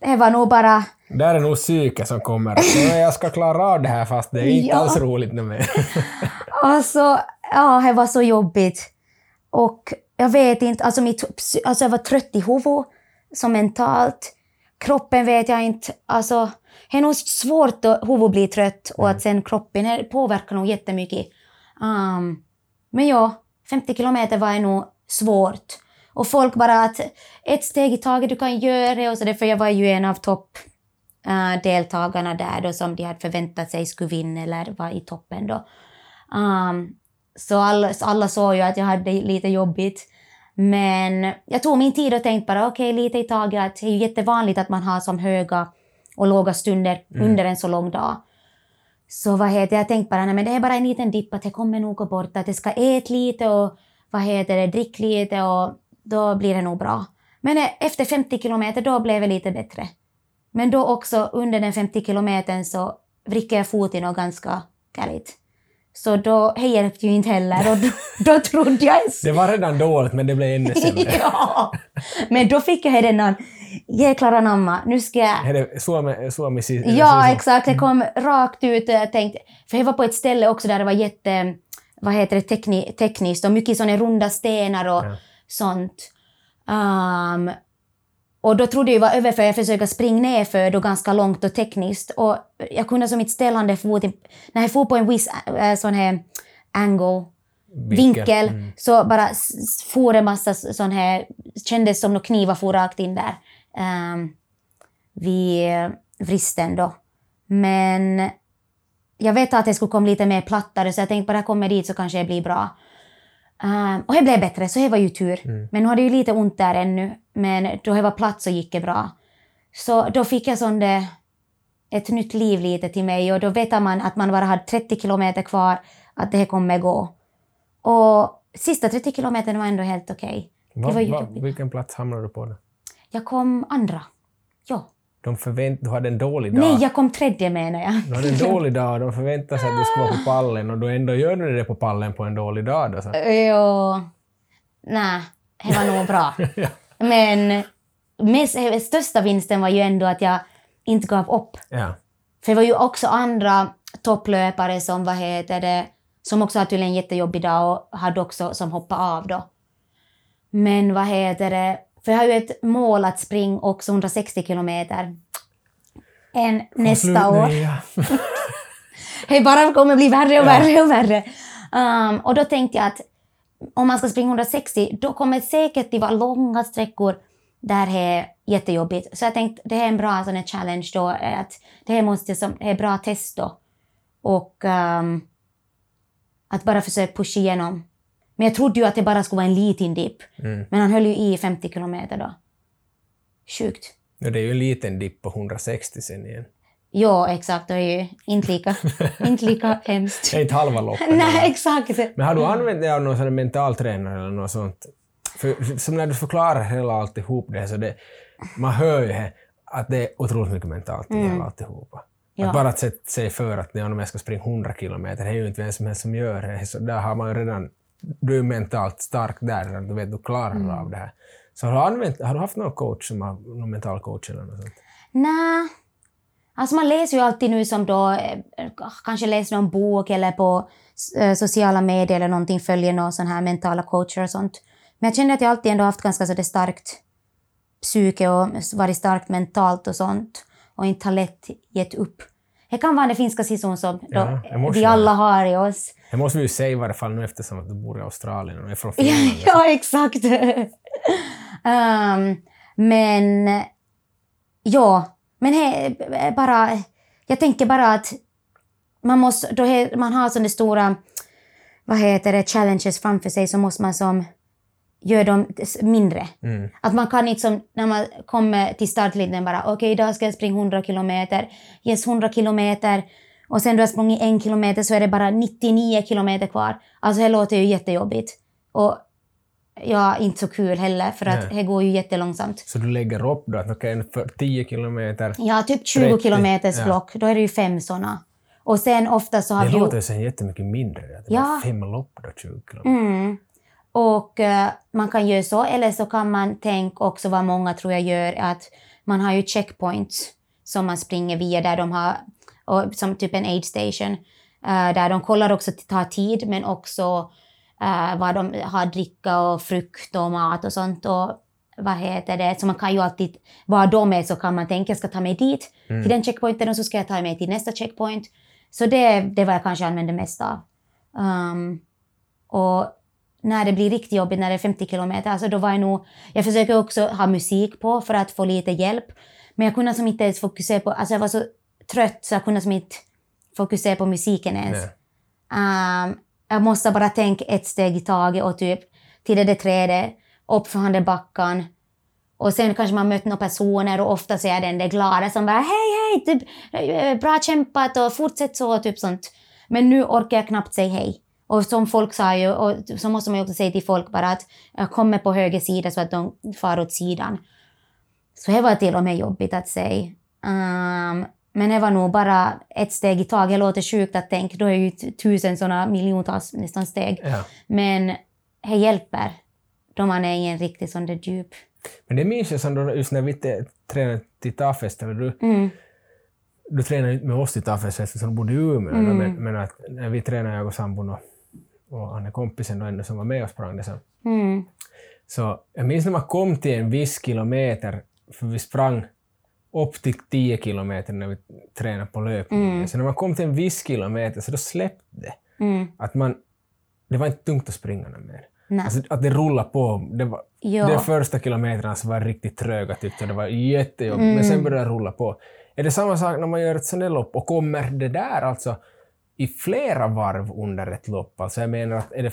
Det var nog bara... Där är nog psyke som kommer. Så jag ska klara av det här fast det är inte Ja. alls roligt nu mer. Alltså, ja, det var så jobbigt. Och jag vet inte, alltså, mitt, alltså jag var trött i huvudet, så mentalt. Kroppen vet jag inte, alltså det är nog svårt att huvudet blir trött och att sen kroppen det påverkar nog jättemycket. Um, men ja, 50 kilometer var nog svårt. Och folk bara att ett steg i taget du kan göra det och så därför jag var ju en av topp eh, deltagarna där då som de hade förväntat sig skulle vinna eller vara i toppen då. Um, så alla, alla såg ju att jag hade lite jobbigt. Men jag tog min tid och tänkte bara okej, lite i taget. Att det är ju jättevanligt att man har som höga och låga stunder under en så lång dag. Så vad heter jag tänkte bara nej men det är bara en liten dipp att det kommer nog gå bort. Att det ska äta lite och vad heter det, drick lite och då blir det nog bra. Men eh, efter 50 kilometer då blev det lite bättre. Men då också under den 50 kilometern så vrickade jag foten nog ganska galet. Så då, det hjälpte ju inte heller och då, då trodde jag... Det var redan dåligt men det blev ännu sämre. ja. Men då fick jag den jäklar anamma, nu ska jag... Är det Suomi, Suomi Ja, exakt. Det kom rakt ut och jag tänkte... För jag var på ett ställe också där det var jätte... Vad heter det? Tekni, tekniskt och mycket såna runda stenar och Ja. sånt. Um, och då trodde jag det var över för jag försökte springa ner för då ganska långt och tekniskt. Och jag kunde som ett ställande fot... När jag for på en viss äh, sån här angle, vinkel, Mm. så bara for en massa sån här... Kändes som några knivar for rakt in där. Um, vid eh, vristen då. Men jag vet att det skulle komma lite mer plattare så jag tänkte bara kommer dit så kanske det blir bra. Um, och det blev bättre, så det var ju tur. Mm. Men nu hade jag ju lite ont där ännu, men då det var plats så gick det bra. Så då fick jag sån där, ett nytt liv lite till mig och då vet man att man bara har 30 kilometer kvar, att det här kommer gå. Och sista 30 kilometerna var ändå helt okej. Va, va, jobbigt. vilken plats hamnade du på? Då? Jag kom andra. Ja. De förvänt, du hade en dålig dag. Nej, jag kom tredje menar jag. Du hade en dålig dag och de förväntade sig att du skulle vara på pallen och då ändå gör du det på pallen på en dålig dag. Då, så. Jo. Nej, det var nog bra. ja. Men mest, största vinsten var ju ändå att jag inte gav upp. ja. För det var ju också andra topplöpare som, vad heter det, som också hade tydligen en jättejobbig dag och hade också som hoppade av då. Men vad heter det, för jag har ju ett mål att springa också 160 kilometer. En nästa år. Det bara kommer bli värre och värre och värre. Um, och då tänkte jag att om man ska springa 160, då kommer det säkert det vara långa sträckor där det är jättejobbigt. Så jag tänkte det här är en bra sån challenge då, eh, att det här måste som, det är bra test då. Och ehm, att bara försöka pusha igenom. Men jag trodde ju att det bara skulle vara en liten dipp. Mm. Men han höll ju i 50 kilometer då. Sjukt. Ja, Det är ju en liten dipp på 160 sen igen. Ja, exakt. Det är ju inte lika, inte lika hemskt. Det är inte halva loppet. Nej, exakt. Men har du använt dig av någon sån mentaltränare eller något sånt? För, som när du förklarar hela alltihop det, så det, man hör ju att det är otroligt mycket mentalt i hela alltihopa. Ja. Att bara att sätta sig för att ja, om jag ska springa 100 kilometer, det är ju inte vem som helst som gör det. Så där har man redan, du är mentalt stark där, du vet du klarar av det här. Så har du, använt, har du haft någon coach som har, någon mental coach eller något sånt? Nej. Alltså man läser ju alltid nu som då, eh, kanske läser någon bok eller på eh, sociala medier eller någonting, följer någon sån här mentala coacher och sånt. Men jag känner att jag alltid ändå haft ganska så det starkt psyke och varit starkt mentalt och sånt och inte har lätt gett upp. Det kan vara den finska sisun som då Ja, vi alla har i oss. Det måste vi ju säga i varje fall nu eftersom att du bor i Australien och är från Finland. ja, exakt. um, men ja, men he, bara, jag tänker bara att man måste, då he, man har sådana stora, vad heter det, challenges framför sig så måste man som göra dem mindre. Mm. Att man kan inte som, när man kommer till startlinjen bara okej idag ska jag springa 100 kilometer, yes 100 kilometer och sen du har sprungit en kilometer så är det bara 99 kilometer kvar. Alltså det låter ju jättejobbigt. Och ja, inte så kul heller för att Nej. det går ju jättelångsamt. Så du lägger upp då att okej, för 10 kilometer, Ja, typ 20 30, kilometers ja. block, då är det ju fem såna. Och sen ofta så har det vi låter ju sen jättemycket mindre. Att det Ja. fem lopp då, 20 kilometer. Mm. Och eh, man kan göra så, eller så kan man tänka också vad många tror jag gör, att man har ju checkpoints som man springer via där de har, och, som typ en aid station, eh, där de kollar också att det tar tid men också eh, vad de har dricka och frukt och mat och sånt. Och, vad heter det? Så man kan ju alltid, var de är så kan man tänka jag ska ta mig dit till den checkpointen och så ska jag ta mig till nästa checkpoint. Så det, det var jag kanske använde mest av. Um, och när det blir riktigt jobbigt, när det är 50 kilometer, alltså då var jag nog... Jag försöker också ha musik på för att få lite hjälp. Men jag kunde som inte ens fokusera på... Alltså jag var så trött så jag kunde som inte fokusera på musiken ens. Um, jag måste bara tänka ett steg i taget och typ till det där trädet, upp för den backen. Och sen kanske man möter några personer och ofta så är den där glada som bara hej hej, typ, eh, bra kämpat och fortsätt så, typ sånt. Men nu orkar jag knappt säga hej. Och som folk sa ju, och så måste man ju också säga till folk bara att jag kommer på höger sida så att de far åt sidan. Så det var till och med jobbigt att säga. Um, men det var nog bara ett steg i taget. Det låter sjukt att tänka, då är ju tusen sådana miljontals nästan steg. Ja. Men det hjälper då man är i en riktig sån där djup. Men det minns jag som då, just när vi tränade till Tafest, eller du, Mm. du tränade inte med oss till Tafest eftersom du bodde i Umeå, Mm. men, men att när vi tränade, jag och sambon och, och han är kompisen då ändå som var med och sprang det sen. Mm. Så jag minns när man kom till en viss kilometer, för vi sprang upp till 10 kilometer när vi tränade på löpning. Så när man kom till en viss kilometer så då släppte det. Mm. Att man, det var inte tungt att springa mer. Alltså, att det rullade på. Det var, Ja. De första kilometrarna så var riktigt tröga tyckte. Det var jättejobbigt. Men sen började det rulla på. Är det samma sak när man gör ett sånt här lopp och kommer det där alltså i flera varv under ett lopp? Alltså jag menar att är det,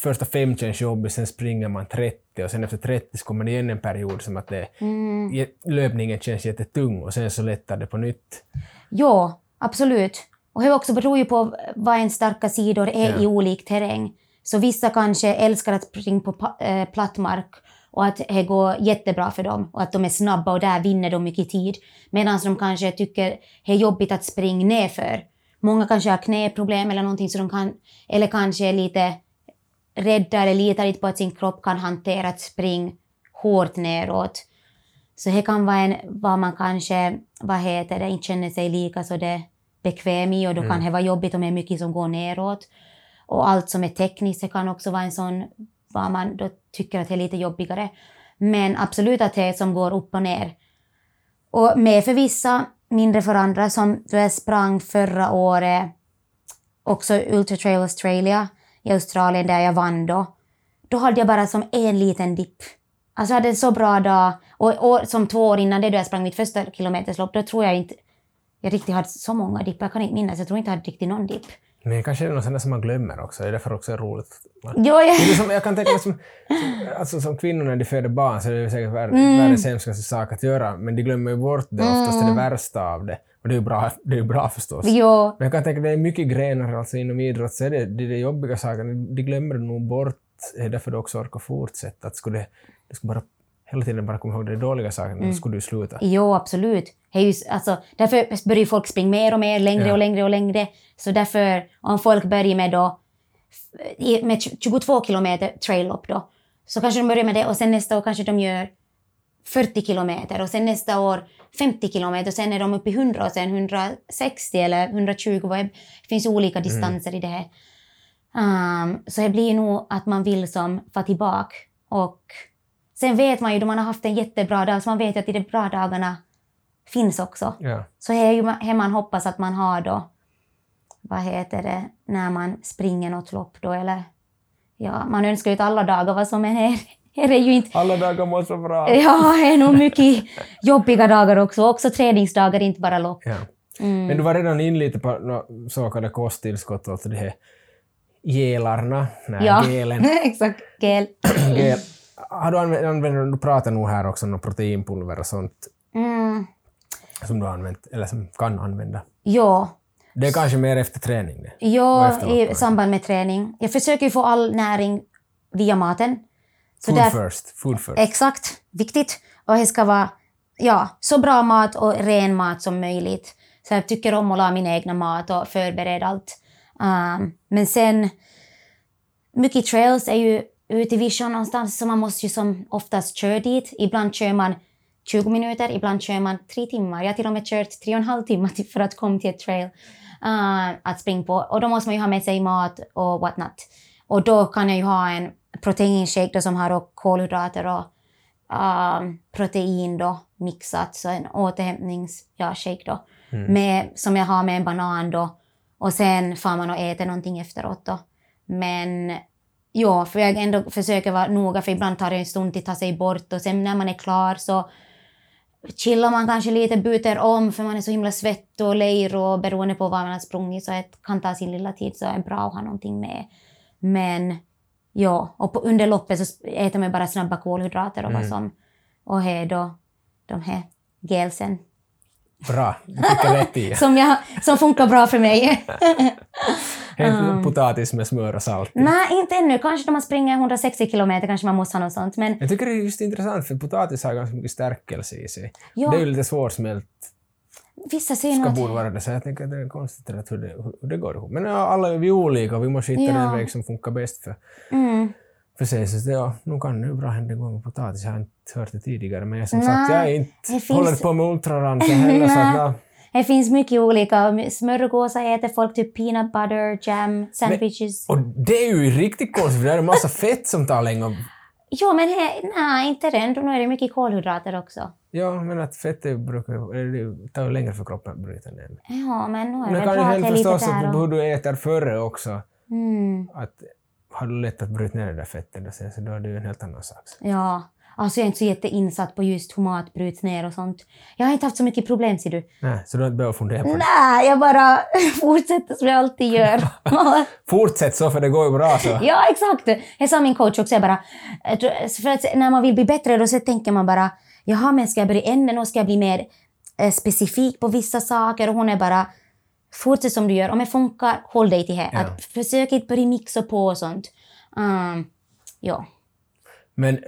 första fem känns jobbigt, sen springer man 30 och sen efter 30 så kommer det igen en period som att det, Mm. löpningen känns jättetung och sen så lättar det på nytt. Ja, absolut. Och det också beror ju på vad ens starka sidor är Ja. i olik terräng. Så vissa kanske älskar att springa på eh, platt mark och att det går jättebra för dem och att de är snabba och där vinner de mycket tid. Medan de kanske tycker det är jobbigt att springa nerför. Många kanske har knäproblem eller någonting så de kan, eller kanske är lite rädda eller litar inte på att sin kropp kan hantera att springa hårt neråt. Så det kan vara en, vad man kanske, vad heter det, inte känner sig lika så det bekväm i och då kan det vara jobbigt om det är mycket som går neråt. Och allt som är tekniskt det kan också vara en sån, vad man då tycker att det är lite jobbigare. Men absolut att det är som går upp och ner. Och mer för vissa, mindre för andra, som då jag sprang förra året, också Ultra Trail Australia i Australien där jag vann då. Då hade jag bara som en liten dipp. Alltså jag hade en så bra dag. Och, och som två år innan det då jag sprang mitt första kilometerslopp, då tror jag inte jag riktigt hade så många dippar. Jag kan inte minnas. Jag tror inte jag hade riktigt någon dipp. Men kanske är det något sånt som man glömmer också, det är därför också är roligt. Man, Jo, är som, jag kan tänka mig som, som, alltså som kvinnor när de föder barn så är det säkert vär, världens hemskaste sak att göra, men de glömmer ju bort det oftast, är det värsta av det. Och det är ju bra, det är ju bra förstås. jo, Men jag kan tänka det är mycket grenar alltså inom idrott, så är det det, är det jobbiga sakerna, de glömmer nog bort, det är därför du också orkar fortsätta. Att skulle, du skulle bara hela tiden bara komma ihåg de dåliga sakerna, då skulle du sluta. jo, absolut. Ju, alltså, därför börjar ju folk springa mer och mer, längre Ja. och längre och längre. Så därför, om folk börjar med då med 22 kilometer trail-lopp då, så kanske de börjar med det och sen nästa år kanske de gör 40 kilometer och sen nästa år 50 kilometer och sen är de uppe i 100 och sen 160 eller 120. vad är- Det finns olika distanser i det här. Um, så det blir nog att man vill som få tillbaka. Och sen vet man ju då man har haft en jättebra dag, så man vet att de bra dagarna finns också. Ja. Så det är ju det man hoppas att man har då, vad heter det, när man springer något lopp då eller ja, man önskar ju att alla dagar var som en här. Här är ju inte, Alla dagar måste vara bra. ja, det är nog mycket jobbiga dagar också, också träningsdagar, inte bara lopp. Ja. Mm. Men du var redan in lite på nå- så kallade kosttillskott, alltså de här gelarna, nej, Ja, gelen. exakt. Gel. Gel. Har du använt, använt, du pratar nog här också om proteinpulver och sånt Mm. som du har använt, eller som kan använda. Ja, Det är kanske mer efter träning det. Ja, efter i samband med träning. Jag försöker ju få all näring via maten. Så Food där, first. Food first. exakt, viktigt. Och det ska vara ja, så bra mat och ren mat som möjligt. Så jag tycker om att laga min egna mat och förbereda allt. Um, men sen, mycket trails är ju ute i vision någonstans så man måste ju som oftast köra dit. Ibland kör man 20 minuter, ibland kör man tre timmar. Jag har till och med kört tre och en halv timme till- för att komma till ett trail uh, att springa på. Och då måste man ju ha med sig mat och what not. Och då kan jag ju ha en proteinshake då som har då kolhydrater och um, protein då mixat, så en återhämtnings ja, då. Med, som jag har med en banan då. Och sen får man och äter någonting efteråt då. Men ja, för jag ändå försöker vara noga för ibland tar det en stund till att ta sig bort och sen när man är klar så chillar man kanske lite, byter om för man är så himla svettig och lejr och beroende på vad man har sprungit så det kan ta sin lilla tid så är det bra att ha någonting med. Men ja, och på, under loppet så äter man bara snabba kolhydrater och vad som och här då de här gelsen Bra. Du tycker rätt i. som, jag, som funkar bra för mig. Helt potatis med smör och salt. Nej, inte ännu. Kanske när man springer 160 kilometer kanske man måste ha något sånt. Men Jag tycker det är just intressant för potatis har ganska mycket stärkelse i sig. Ja. Det är ju lite svårsmält, vissa säger ska borde vara det, så jag tänker att det är konstigt att hur det, hur det går ihop. Men ja, alla är vi olika och vi måste hitta Ja. den väg som funkar bäst för, Mm. för sig. Så ja, nu kan det ju bra hända gång med potatis, jag har inte hört det tidigare, men jag, som Nej, sagt, jag är inte, finns- håller på med ultraranser heller, så att, ja, Det finns mycket olika. Smörgåsar äter folk, typ peanut butter, jam, sandwiches. Och det är ju riktigt konstigt, för det är en massa fett som tar länge. Jo, men he, nej, inte den. Nu är det mycket kolhydrater också. Ja, men att fettet brukar ju- det tar ju längre för kroppen att bryta ner. Ja, men nu är Men det kan ju bra att det är lite förstås att där. hur Och... du äter före också, Mm, att har du lätt att bryta ner det där fettet då så då är det ju en helt annan sak. ja, Alltså jag är inte så jätteinsatt på just hur mat bryts ner och sånt. Jag har inte haft så mycket problem ser du. Nej, så du har inte behövt fundera på det? Nej, jag bara fortsätter som jag alltid gör. Fortsätt så, för det går ju bra så. ja, exakt. Jag sa min coach också, jag bara, för att när man vill bli bättre då så tänker man bara, jaha, men ska jag börja änden och ska jag bli mer eh, specifik på vissa saker? Och hon är bara, fortsätt som du gör. Om det funkar, håll dig till det. Ja. Att försök inte börja mixa på och sånt. Um, ja. Men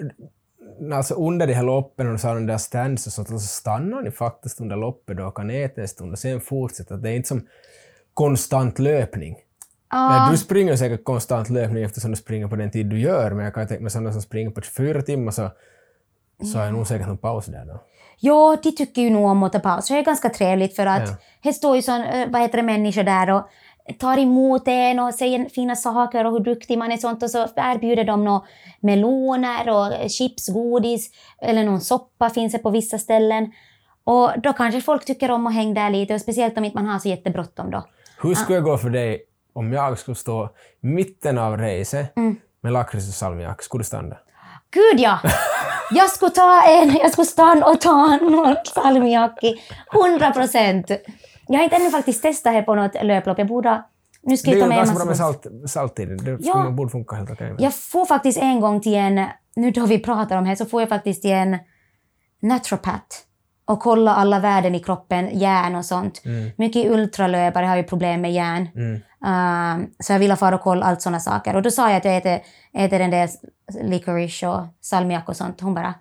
alltså under de här loppen, och sa den där stands och sånt, så stannar ni faktiskt under loppet då och kan äta en stund och sen fortsätta. Det är inte som konstant löpning. Ah, Nej, du springer säkert konstant löpning eftersom du springer på den tid du gör, men jag kan tänka mig sådana som springer på 24 timmar så, så är nog säkert någon paus där då. Ja, de tycker ju nog om att ta pauser. Det är ganska trevligt för att Ja. det står ju sån, eh, vad heter det, människor där och tar emot en och säger fina saker och hur duktig man är sånt och så erbjuder de nå meloner och chips, godis eller någon soppa finns det på vissa ställen. Och då kanske folk tycker om att hänga där lite och speciellt om inte man har så jättebråttom då. Hur skulle det gå för dig om jag skulle stå i mitten av racet med lakrits och salmiak? Skulle du stanna? Gud ja! Jag skulle ta en, jag skulle stanna och ta någon salmiakki. 100 procent. Jag har inte ännu faktiskt testat här på något löplopp. Jag borde... Nu ska Det är jag ta ju med ganska en bra med salt, salt i det. Det Ja. skulle- borde funka helt okej. Jag får faktiskt en gång till en... Nu då vi pratar om det så får jag faktiskt till en naturopat och kolla alla värden i kroppen, järn och sånt. Mycket ultralöpare har ju problem med järn. Mm. Um, så jag ville fara och kolla allt sådana saker. Och då sa jag att jag äter, äter den där licorice och salmiak och sånt. Hon bara,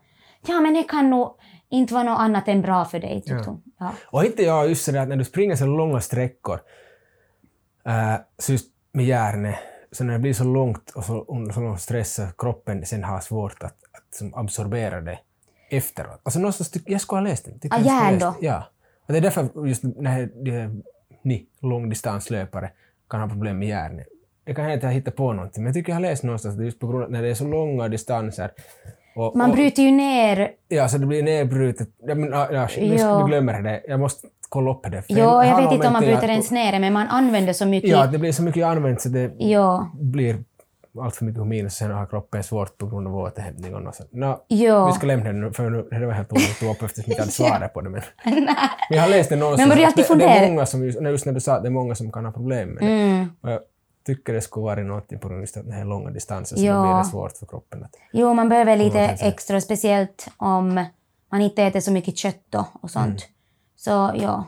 ja men det kan nog inte vara något annat än bra för dig, tyckte hon. Ja. Och inte jag just sådär att när du springer så långa sträckor, äh, så just med järnet, så när det blir så långt och så, under så lång stress så kroppen sen har svårt att, att som absorbera det efteråt. Alltså någonstans tycker jag skulle ha läst den. Ah, järn då? Ja. Och det är därför just när de, ni långdistanslöpare kan ha problem med järnet. Det kan hända att jag hittar på någonting, men jag tycker jag har läst någonstans att just på grund av när det är så långa distanser och, Man och- bryter ju ner... Ja, så det blir nedbrutet. Ja, men, ja, nu glömmer det. Jag måste kolla upp det. Ja, jag vet inte om man bryter ens ner det, men man använder så mycket. Ja, det blir så mycket använt så det Ja. blir allt för mycket minus och sen har kroppen svårt på grund av återhämtning och. Nå, Ja. Vi ska lämna det nu, för nu, det var helt onödigt att ta upp eftersom jag inte hade svaret på det. Men, men jag har läst det någonstans. Men det, det är många som, just, just när du sa att det är många som kan ha problem med det. Mm. Tycker det skulle vara någonting på grund av den här långa distansen så Ja. då blir det svårt för kroppen att... Jo, man behöver lite extra, speciellt om man inte äter så mycket kött då och sånt. Mm. Så ja,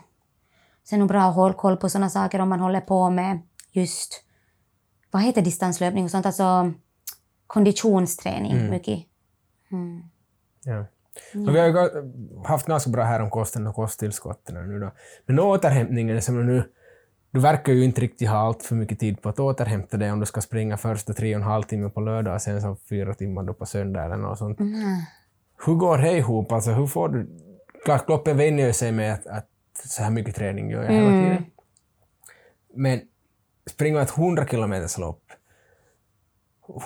så är det nog bra att hålla koll på sådana saker om man håller på med just, vad heter distanslöpning och sånt, alltså konditionsträning Mm. mycket. Ja. Men vi har ju haft ganska bra här om kosten och kosttillskotten nu då. Men återhämtningen, som nu, du verkar ju inte riktigt ha allt för mycket tid på att återhämta dig om du ska springa första tre och en halv timme på lördag och sen så fyra timmar då på söndag eller något sånt. Hur går det ihop? Alltså hur får du... Klart, kroppen vänjer sig med att, att så här mycket träning gör jag hela tiden. Men springer ett 100 kilometers lopp,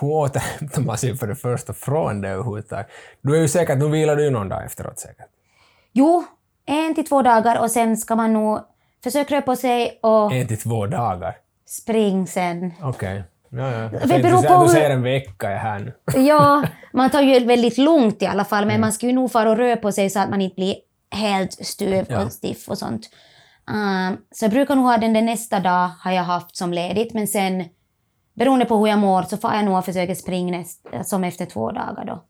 hur återhämtar man sig för det första från det överhuvudtaget? Du är ju säkert, nu vilar du ju någon dag efteråt säkert. Jo, en till två dagar och sen ska man nog försöka röra på sig och En till två dagar. springa sen. Okej. Ja, ja. Det beror på Du säger en vecka är här nu. Ja, man tar ju väldigt lugnt i alla fall, Mm. men man ska ju nog fara och röra på sig så att man inte blir helt stöv Ja. och stiff och sånt. Um, så jag brukar nog ha den där nästa dag har jag haft som ledigt, men sen beroende på hur jag mår så får jag nog försöka springa näst, som efter två dagar då.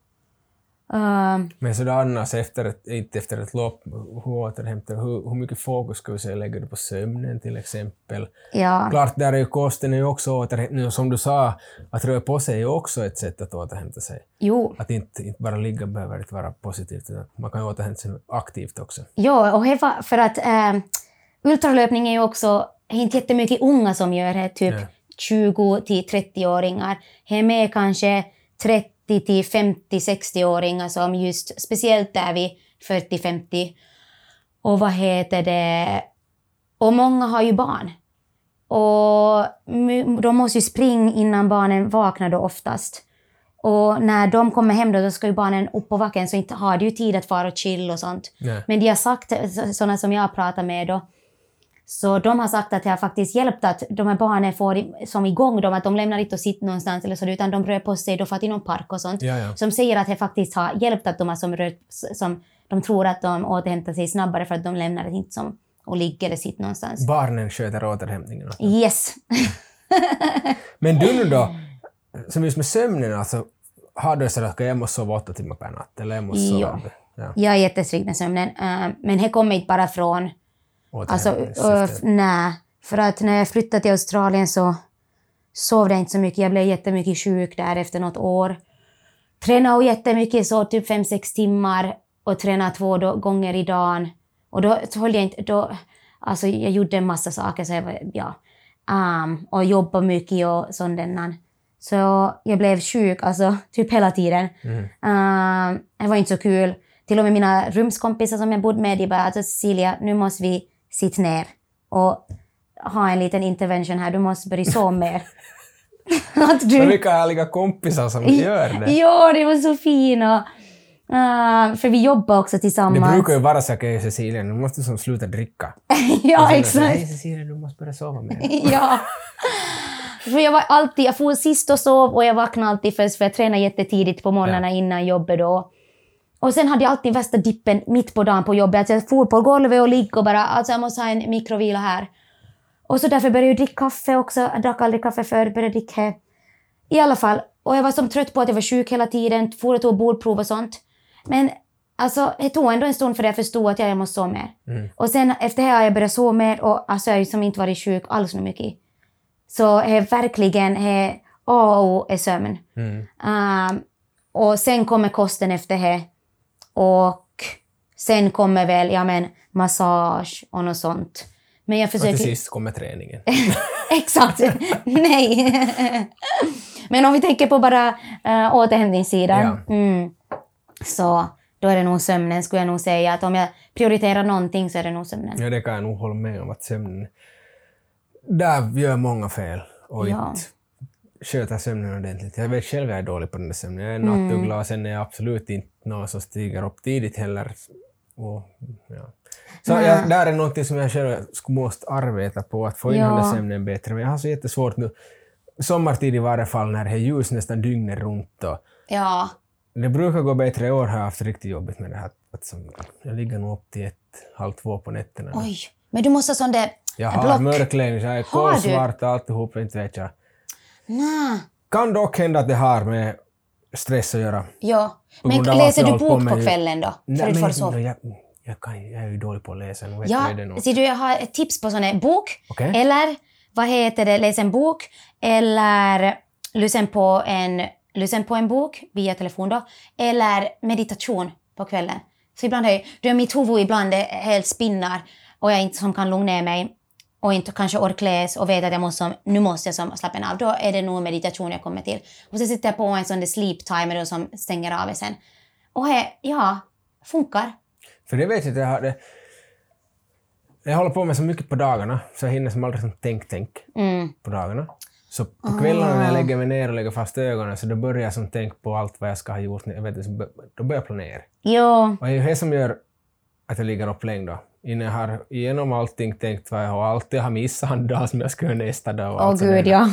Um, Men så annars efter ett, inte efter ett lopp, hur återhämtar? Hur, hur mycket fokus vi säga lägger du på sömnen till exempel? ja. Klart, där är ju kosten är ju också återhämtning och som du sa, att röra på sig är också ett sätt att återhämta sig. Jo, Att inte, inte bara ligga behöver inte vara positivt, utan man kan ju återhämta sig aktivt också. Ja, och var för att eh, ultralöpning är ju också det är inte jättemycket unga som gör det, typ Nej. 20 till 30-åringar. Det är med kanske 30 till 50-60-åringar som just, speciellt där vid 40-50. Och vad heter det? Och många har ju barn. Och de måste ju springa innan barnen vaknar då oftast. Och när de kommer hem då, då ska ju barnen upp på vaken så inte har de ju tid att fara och chill och sånt. Nej. Men de har sagt, sådana som jag pratar med då, Så de har sagt att det har faktiskt hjälpt att de här barnen får som igång dem, att de lämnar inte och sitter någonstans eller så, utan de rör på sig, de får till någon park och sånt. Ja, ja. Som säger att det faktiskt har hjälpt att de har som som de tror att de återhämtar sig snabbare för att de lämnar det inte som och ligger eller sitter någonstans. Barnen sköter återhämtningen. Yes. Men du nu då, som just med sömnen, alltså, har du sådär att jag måste sova åtta timmar per natt? Eller jag måste sova... Ja. Ja. Jag är jättestrikt med sömnen, eh, men det kommer inte bara från Alltså, uh, nej. För att när jag flyttade till Australien så sov jag inte så mycket. Jag blev jättemycket sjuk där efter något år. Tränade jättemycket, så typ fem sex timmar och tränade två då, gånger i dagen. Och då höll jag inte... Då, alltså jag gjorde en massa saker, så jag var, ja. Um, och jobbade mycket och sånt. Så jag blev sjuk alltså, typ hela tiden. Mm. Uh, det var inte så kul. Till och med mina rumskompisar som jag bodde med, de bara alltså Cecilia, nu måste vi sitta ner och ha en liten intervention här. Du måste börja sova mer. att du... vilka härliga kompisar som gör det. Ja, det var så fina. Uh, för vi jobbar också Det tillsammans. brukar ju vara så att "Okej, Cecilia, nu måste du sluta dricka. ja, sen exakt. Nej Cecilia, du måste börja sova mer. ja. För jag var alltid, jag for sist och sov och jag vaknade alltid först för jag tränade jättetidigt på morgnarna innan jobbet då. Och sen hade jag alltid värsta dippen mitt på dagen på jobbet. Att jag for på golvet och ligg och bara, alltså jag måste ha en mikrovila här. Och så därför började jag dricka kaffe också. Jag drack aldrig kaffe förr, började dricka. I alla fall. Och jag var så trött på att jag var sjuk hela tiden, for och tog blodprov och sånt. Men alltså, det tog ändå en stund för jag förstod att jag, jag måste sova mer. Och sen efter det har jag börjat sova mer och alltså, jag har ju som inte varit sjuk alls så mycket. Så det är verkligen A och O är sömn. Mm. Um, och sen kommer kosten efter det. Och sen kommer väl ja, men, massage och något sånt. Men jag Och till försöker... sist kommer träningen. Exakt. Nej. Men om vi tänker på bara uh, återhämtningssidan. Ja. Mm, så då är det nog sömnen skulle jag nog säga. Att om jag prioriterar någonting så är det nog sömnen. Ja, det kan jag nog hålla med om att sömnen... Där gör många fel och Ja. inte sköter sömnen ordentligt. Jag vet själv jag är dålig på den där sömnen. Jag är Mm. nattuggla och sen är jag absolut inte någon som stiger upp tidigt heller. Och, ja. Så jag, där är någonting som jag själv måste arbeta på, att få in Ja. sömnen bättre. Men jag har så jättesvårt nu, sommartid i varje fall, när det är ljus nästan dygnet runt. Och Ja. det brukar gå bättre i år, har jag haft riktigt jobbigt med det här. Att som, jag ligger nog upp till ett, halv två på nätterna. Oj. Men du måste ha sån där Jag har mörkläggning, jag är kolsvart alltihop, inte vet jag. Nej. Kan dock hända att det har med stress att göra. Ja. Men läser du bok på kvällen då? Nej, För att du men, sova? jag, jag, kan, jag är ju dålig på att läsa, nu Ja, ser du, jag har ett tips på sån här bok. Okej. Eller, vad heter det, läs en bok. Eller lyssna på en, lyssna på en bok via telefon då. Eller meditation på kvällen. Så ibland har jag, är mitt huvud ibland är helt spinnar och jag inte som kan lugna ner mig och inte kanske orkar läsa och vet att jag måste, som- nu måste jag som slappna av. Då är det nog meditation jag kommer till. Och så sitter jag på en sån där sleep timer då som stänger av sen. Och he, ja, funkar. För det vet jag att jag har det. Jag håller på med så mycket på dagarna, så jag hinner som aldrig som tänk-tänk Mm. på dagarna. Så på kvällarna när jag lägger mig ner och lägger fast ögonen, så då börjar jag som tänka på allt vad jag ska ha gjort. Jag vet, så då börjar jag planera. Jo, Och det är det som gör att jag ligger upp länge då. Innan jag har igenom allting tänkt vad jag har, allt jag har missat en dag som jag ska göra nästa dag. åh allt sådär. gud ja.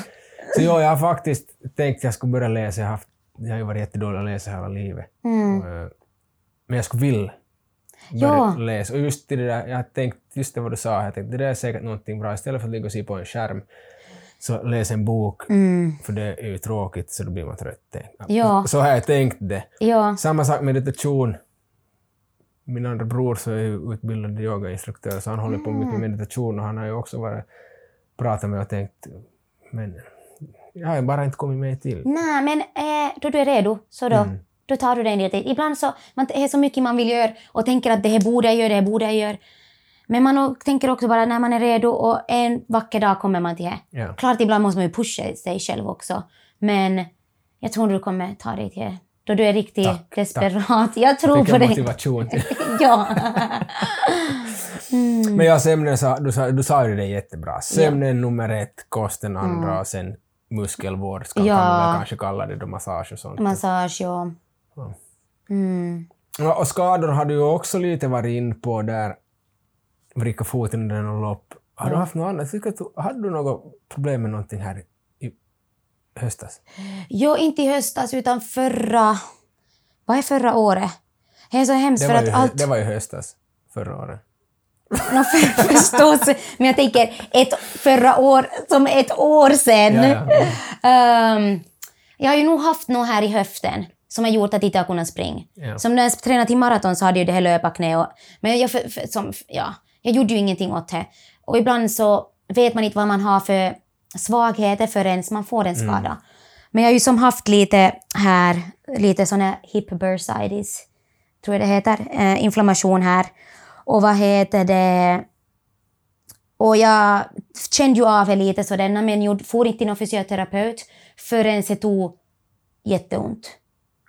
Så jo, jag har faktiskt tänkt att jag skulle börja läsa. Jag har, haft, jag har ju varit jättedålig att läsa hela livet. Mm. Eh, Men jag skulle vilja börja Ja. läsa. Och just det där, jag har tänkt, just det vad du sa, jag tänkte det där är säkert någonting bra. Istället för att ligga och se på en skärm, så läs en bok. Mm. För det är ju tråkigt, så då blir man trött. Ja. Så har jag tänkt det. Ja. Samma sak med meditation. Min andra bror så är utbildad yogainstruktör, så han håller på mycket med meditation och han har ju också varit pratat med och tänkt, men jag har bara inte kommit med till. Nej, men eh, då du är redo, så då, Mm. då tar du den dit. Ibland så man det är så mycket man vill göra och tänker att det här borde jag göra, det här borde jag göra. Men man tänker också bara när man är redo och en vacker dag kommer man till det. Ja. Klart, ibland måste man ju pusha sig själv också. Men jag tror du kommer ta dig till det. Då du är riktigt Tack, desperat. Jag tror Fick på jag dig. motivation ja. Men ja, sömnen, du, sa, du sa ju det jättebra. Sömnen nummer ett, kosten andra och sen muskelvård ska Ja. man kanske kalla det då, massage och sånt. Massage, ja. Ja. Mm. Ja, och skador har du ju också lite varit in på där, vricka foten under något lopp. Har du haft något annat? Jag Hade du något problem med någonting här höstas? Jo, inte i höstas utan förra... Vad är förra året? Det är så hemskt för att ju, allt... det var ju höstas förra året. Nå, för, förstås, men jag tänker ett förra år som ett år sedan. Ja, ja. Ehm, jag har ju nog haft något här i höften som har gjort att jag inte har kunnat springa. Ja. Som när jag tränade till maraton så hade jag det här löparknä. Och, men jag, för, för, som, ja, jag gjorde ju ingenting åt det. Och ibland så vet man inte vad man har för svagheter förrän man får en skada. Men jag har ju som haft lite här, lite sån här hip bursitis, tror jag det heter, eh, inflammation här. Och vad heter det? Och jag kände ju av det lite sådär, men jag for inte till någon fysioterapeut förrän det tog jätteont.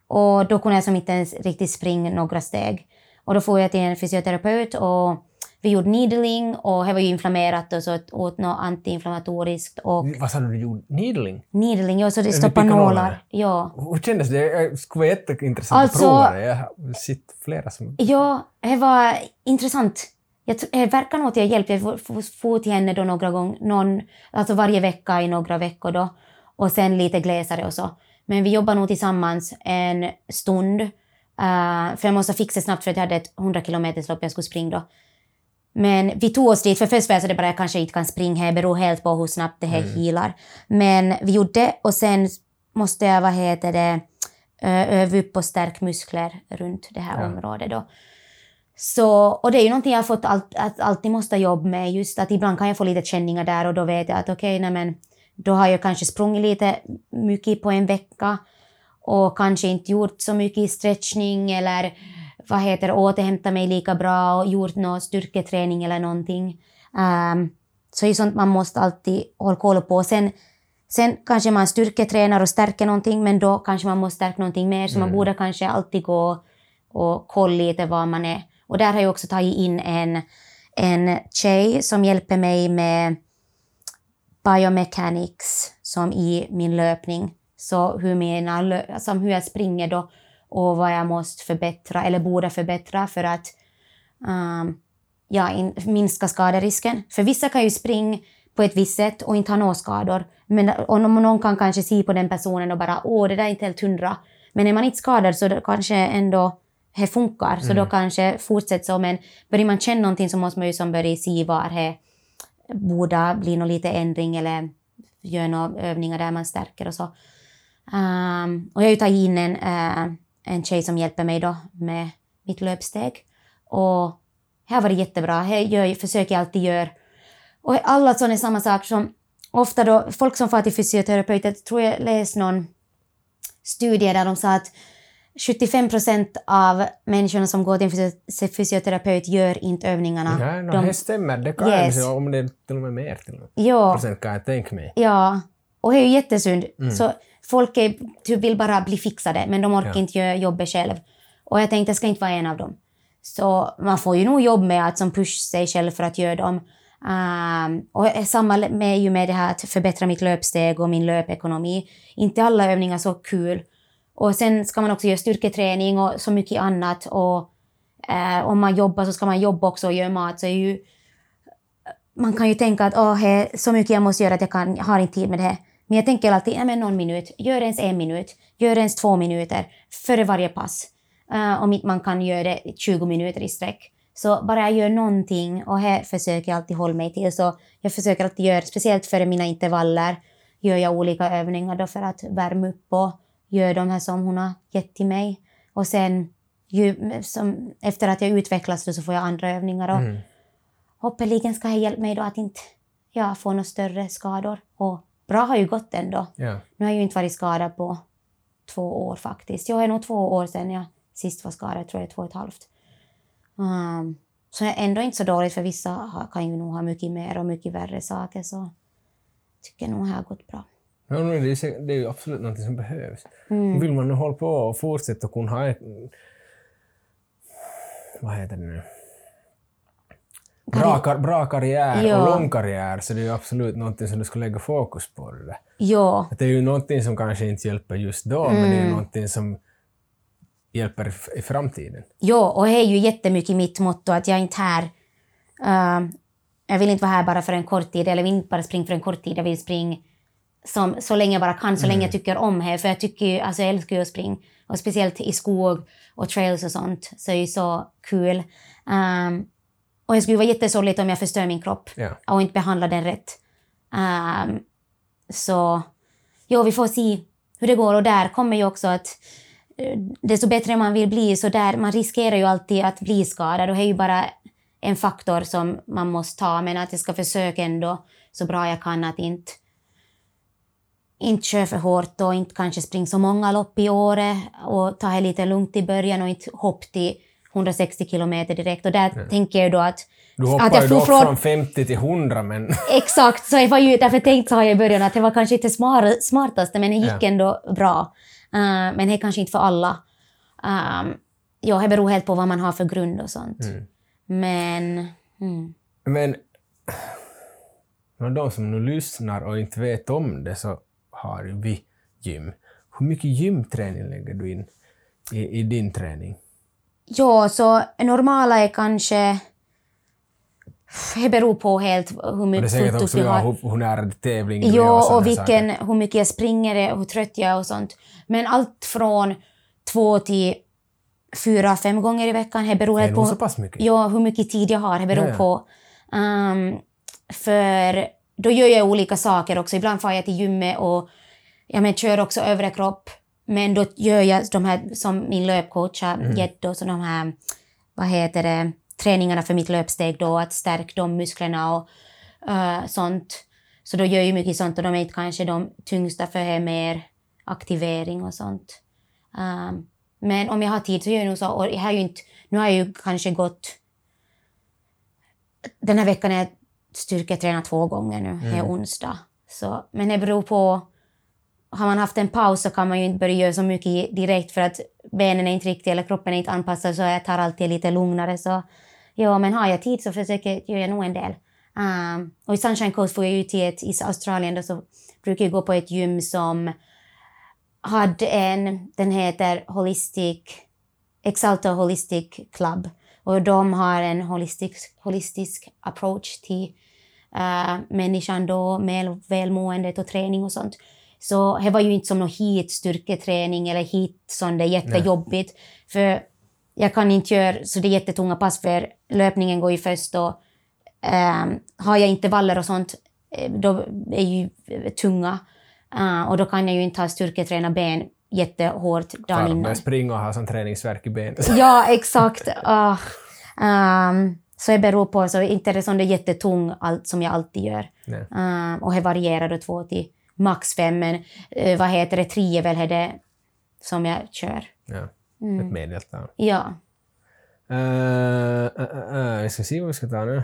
Och då kunde jag som inte ens riktigt springa några steg. Och då får jag till en fysioterapeut och vi gjorde needling och det var ju inflammerat och så åt något antiinflammatoriskt och Vad sa du du gjorde? Needling? needling, ja, så det stoppar nålar? Ja. Hur kändes det? Det skulle vara jätteintressant Alltså- att prova det. Jag har sett flera som... Ja, det var intressant. Jag, det verkar nog att jag hjälpte. Jag for till henne då några gånger, någon, alltså varje vecka i några veckor då. Och sen lite glesare och så. Men vi jobbar nog tillsammans en stund. eh, för jag måste fixa snabbt för att jag hade ett 100 kilometers lopp jag skulle springa då. Men vi tog oss dit, för först var jag så det bara jag kanske inte kan springa, det beror helt på hur snabbt det här healar. Men vi gjorde det och sen måste jag, vad heter det, öva upp och stärka muskler runt det här Ja. området då. Så, och det är ju någonting jag har fått allt, att alltid måste jobba med, just att ibland kan jag få lite känningar där och då vet jag att okej, nej men då har jag kanske sprungit lite mycket på en vecka och kanske inte gjort så mycket stretchning eller vad heter det, återhämta mig lika bra och gjort någon styrketräning eller någonting. Um, så det är sånt man måste alltid hålla koll på. Sen, sen kanske man styrketränar och stärker någonting men då kanske man måste stärka någonting mer så man borde kanske alltid gå och kolla lite var man är. Och där har jag också tagit in en, en tjej som hjälper mig med biomechanics som i min löpning. Så hur, mina, alltså hur jag springer då och vad jag måste förbättra eller borde förbättra för att um, ja, in, minska skaderisken. För vissa kan ju springa på ett visst sätt och inte ha några skador. Men, och någon kan kanske se på den personen och bara åh, det där är inte helt hundra. Men är man inte skadad så kanske ändå det funkar. Så då kanske fortsätter så. Men börjar man känna någonting så måste man ju som börja se var det borde bli någon lite ändring eller göra några övningar där man stärker och så. Um, och jag har ju tagit in en, eh, en tjej som hjälper mig då med mitt löpsteg. Och det har varit jättebra. Det gör, försöker jag alltid göra. Och alla sådana samma saker som ofta då, folk som får till fysioterapeut, jag tror jag läste någon studie där de sa att 75 procent av människorna som går till en fysio- fysioterapeut gör inte övningarna. Ja, no, de, det stämmer. Det kan Yes. om det är till och med mer till och med. ja, procent kan jag tänka mig. Ja, och det är ju jättesynd. Mm. Så folk är, typ vill bara bli fixade, men de orkar Ja. inte göra jobbet själv. Och jag tänkte, jag ska inte vara en av dem. Så man får ju nog jobb med att som push sig själv för att göra dem. Um, och samma med, ju med det här att förbättra mitt löpsteg och min löpekonomi. Inte alla övningar så kul. Och sen ska man också göra styrketräning och så mycket annat. Och eh, om man jobbar så ska man jobba också och göra mat. Så ju, man kan ju tänka att det är så mycket jag måste göra att jag kan, har inte tid med det här. Men jag tänker alltid, ja, men någon minut, gör ens en minut, gör ens två minuter före varje pass. Uh, om inte man kan göra det 20 minuter i sträck. Så bara jag gör någonting och här försöker jag alltid hålla mig till. Så jag försöker alltid göra, speciellt före mina intervaller, gör jag olika övningar då för att värma upp och göra de här som hon har gett till mig. Och sen ju, som, efter att jag utvecklas då så får jag andra övningar. Och, Mm. hoppeligen ska det hjälpa mig då att inte ja, få några större skador. Och bra har ju gått ändå. Ja. Nu har jag ju inte varit skadad på två år faktiskt. Jag är nog två år sedan jag sist var skadad, tror jag två och ett halvt. Um, så är ändå inte så dåligt för vissa kan ju nog ha mycket mer och mycket värre saker så tycker nog det har gått bra. Ja, det, är, det är absolut något som behövs. Mm. Vill man nu hålla på och fortsätta kunna ha. Vad heter det nu? Bra, kar, bra karriär Ja. och lång karriär, så det är ju absolut någonting som du ska lägga fokus på. Det. Ja, det är ju någonting som kanske inte hjälper just då, men det är ju Mm. någonting som hjälper i, framtiden. Ja, och det är ju jättemycket mitt motto att jag är inte här... Uh, jag vill inte vara här bara för en kort tid, eller jag vill inte bara springa för en kort tid, jag vill springa som, så länge jag bara kan, så länge jag tycker om det. För jag, tycker, alltså jag älskar ju att springa. Och speciellt i skog och trails och sånt, så är det ju så kul. Ehm, och det skulle vara jättesorgligt om jag förstör min kropp Ja. och inte behandlar den rätt. Ehm, så ja, vi får se hur det går. Och där kommer ju också att eh, desto bättre man vill bli, så där man riskerar ju alltid att bli skadad. Och det är ju bara en faktor som man måste ta. Men att jag ska försöka ändå så bra jag kan att inte inte köra för hårt och inte kanske springa så många lopp i året och ta det lite lugnt i början och inte hoppa till 160 kilometer direkt. Och där tänker jag då att... Du att hoppar jag ju dock från- från 50 till 100 men Exakt, så jag var ju därför tänkt sa jag i början att det var kanske inte smar, smartaste men det gick Ja. ändå bra. Uh, men det är kanske inte för alla. Um, ja, det beror helt på vad man har för grund och sånt. Men... Mm. Men de som nu lyssnar och inte vet om det så har vi gym. Hur mycket gymträning lägger du in i, i din träning? Ja, så normala är kanske... Det beror på helt hur Och det är mycket säkert också du har. hur, hur nära tävling du Ja, sådana och vilken, saker. hur mycket jag springer hur trött jag är och sånt. Men allt från två till fyra, fem gånger i veckan. Det beror Det helt på så pass mycket. ja, hur mycket tid jag har. Det beror Ja, ja. på. Ehm, för då gör jag olika saker också. Ibland får jag till gymmet och ja, men, kör också övre kropp. Men då gör jag de här som min löpcoach har Mm. gett då, så de här, vad heter det, träningarna för mitt löpsteg då, att stärka de musklerna och eh, sånt. Så då gör jag mycket sånt och de är inte kanske de tyngsta för det är mer aktivering och sånt. Ehm, men om jag har tid så gör jag nog så. Och jag har ju inte, nu har jag ju kanske gått... Den här veckan har jag styrketränat två gånger nu. Det är onsdag. Så, men det beror på... Har man haft en paus så kan man ju inte börja göra så mycket direkt för att benen är inte riktigt eller kroppen är inte anpassad så jag tar alltid lite lugnare. Så ja, men har jag tid så försöker jag göra nog en del. Um, och i Sunshine Coast får jag ju till ett, i Australien då så brukar jag gå på ett gym som hade en, den heter Holistic, Exalta Holistic Club. Och de har en holistisk, holistisk approach till uh, människan då, med välmåendet och träning och sånt. Så det var ju inte som någon hit styrketräning eller hit som det är jättejobbigt. För jag kan inte göra så det är jättetunga pass för löpningen går ju först och ehm, har jag intervaller och sånt eh, då är ju tunga. Ah, och då kan jag ju inte ha styrketräna ben jättehårt dagen Klara innan. springa och ha sån träningsvärk i benen. Ja, exakt. Ah. Ehm, så det beror på, så inte är det som det är jättetung allt som jag alltid gör. Nej. Ehm, och det varierar då två till max fem, men eh, vad heter det, tre är väl det som jag kör. Ja. Mm. Ett medeltal. Ja. Uh, uh, uh, vi ska se vad vi ska ta nu.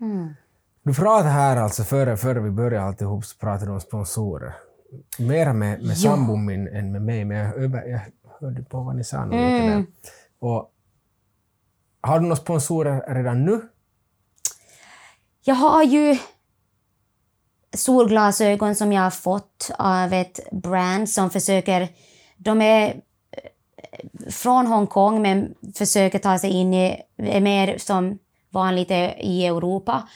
Mm. Du pratade här alltså före, före vi började alltihop så pratade du om sponsorer. Mera med, med Ja. sambon min än med mig, men jag, över, jag hörde på vad ni sa nu lite Mm. där. Och, har du några sponsorer redan nu? Jag har ju solglasögon som jag har fått av ett brand som försöker... De är eh, från Hongkong men försöker ta sig in i... är mer som vanligt i Europa.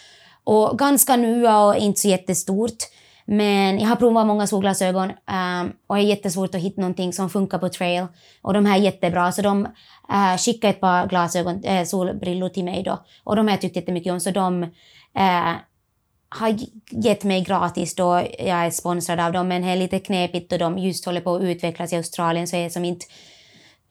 Och ganska nya och inte så jättestort. Men jag har provat många solglasögon um, och det är jättesvårt att hitta någonting som funkar på trail. Och de här är jättebra, så de eh, uh, skickade ett par glasögon, äh, solbrillor till mig då. Och de har jag tyckt jättemycket om, så de uh, har gett mig gratis då jag är sponsrad av dem, men det är lite knepigt och de just håller på att utvecklas i Australien så är det som inte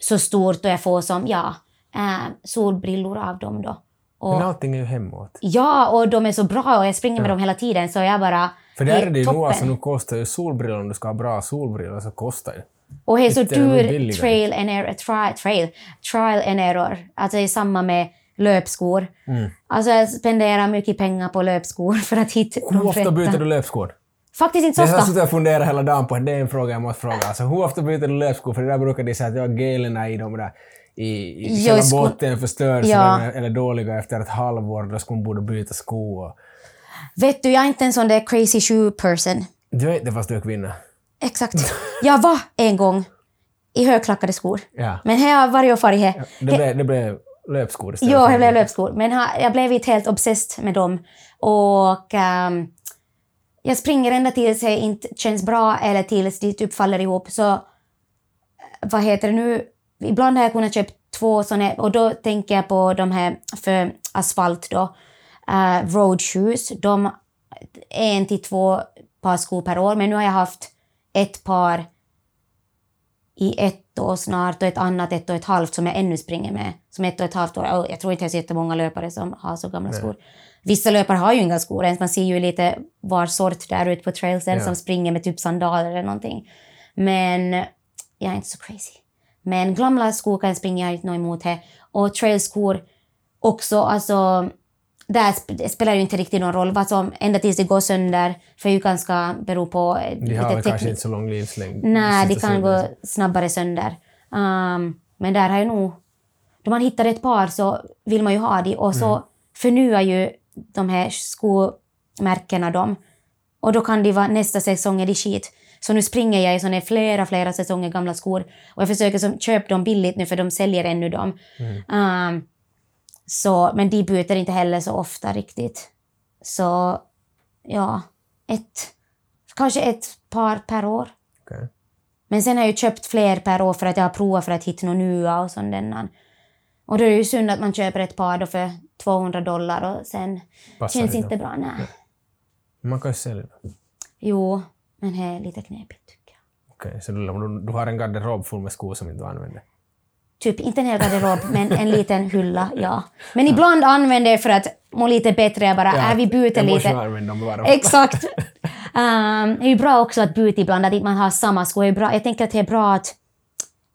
så stort och jag får som, ja, eh, solbrillor av dem då. Och, Men allting är ju hemåt. Ja, och de är så bra och jag springer med Ja. dem hela tiden så jag bara... För där är det ju nog alltså, nu kostar ju solbrillor, om du ska ha bra solbrillor så kostar ju. Och det är så det dyr trail and error, tri, trail, trial and error. Alltså det är samma med löpskor. Mm. Alltså jag spenderar mycket pengar på löpskor för att hitta Hur ofta rätta. byter du löpskor? Faktiskt inte så Jag har ofta. suttit och funderat hela dagen på det är en fråga jag måste fråga. Alltså, hur ofta byter du löpskor? För det där brukar de säga att jag gelerna i dem där i, i själva sko- botten förstörs Ja. eller, eller dåliga efter ett halvår. Då skulle man borde byta skor. Och... Vet du, jag är inte en sån där crazy shoe person. Du vet det fast du är kvinna. Exakt. Jag var en gång i högklackade skor. Ja. Men här har varje år farit här. Det blev, det blev löpskor istället för- jag blev löpskor. Men jag blev inte helt obsessed med dem. Och ehm, jag springer ända tills det inte känns bra eller tills det typ faller ihop. Så eh, vad heter det nu? Ibland har jag kunnat köpa två såna och då tänker jag på de här för asfalt då. Uh, road shoes. De en till två par skor per år. Men nu har jag haft ett par i ett år snart och ett annat ett och ett halvt som jag ännu springer med. Som ett och ett halvt år. Jag tror inte jag ser jättemånga löpare som har så gamla skor. Vissa löpare har ju inga skor ens. Man ser ju lite var sort där ute på trailsen Ja. som springer med typ sandaler eller någonting. Men jag är inte så crazy. Men gamla skor kan jag springa, jag har inte något emot det. Och trailskor också, alltså där sp- det spelar ju inte riktigt någon roll vad som, ända tills det går sönder, för det ju ganska beror på De har lite kanske inte så lång livslängd. Nej, det Sista kan gå snabbare sönder. Um, men där har jag nog... Då man hittar ett par så vill man ju ha det och så förnyar ju de här skomärkena dem. Och då kan det vara nästa säsong är det skit. Så nu springer jag i såna flera, flera säsonger gamla skor och jag försöker som, köpa dem billigt nu för de säljer ännu dem. Um, så, men de byter inte heller så ofta riktigt. Så ja, ett, kanske ett par per år. Okej. Men sen har jag köpt fler per år för att jag har provat för att hitta något nya och sånt. Och då är det ju synd att man köper ett par då för 200 dollar och sen Passar känns inte. inte bra. Nej. Man kan ju sälja det. Jo, men det är lite knepigt tycker jag. Okej, så du, du, du har en garderob full med skor som inte du använder? Typ, inte en hel garderob, men en liten hylla, ja. Men ibland använder jag för att må lite bättre, jag bara, äh, vi byter lite. dem. Exakt. Um, det är ju bra också att byta ibland, att man har samma skor. Det är bra. Jag tänker att det är bra att...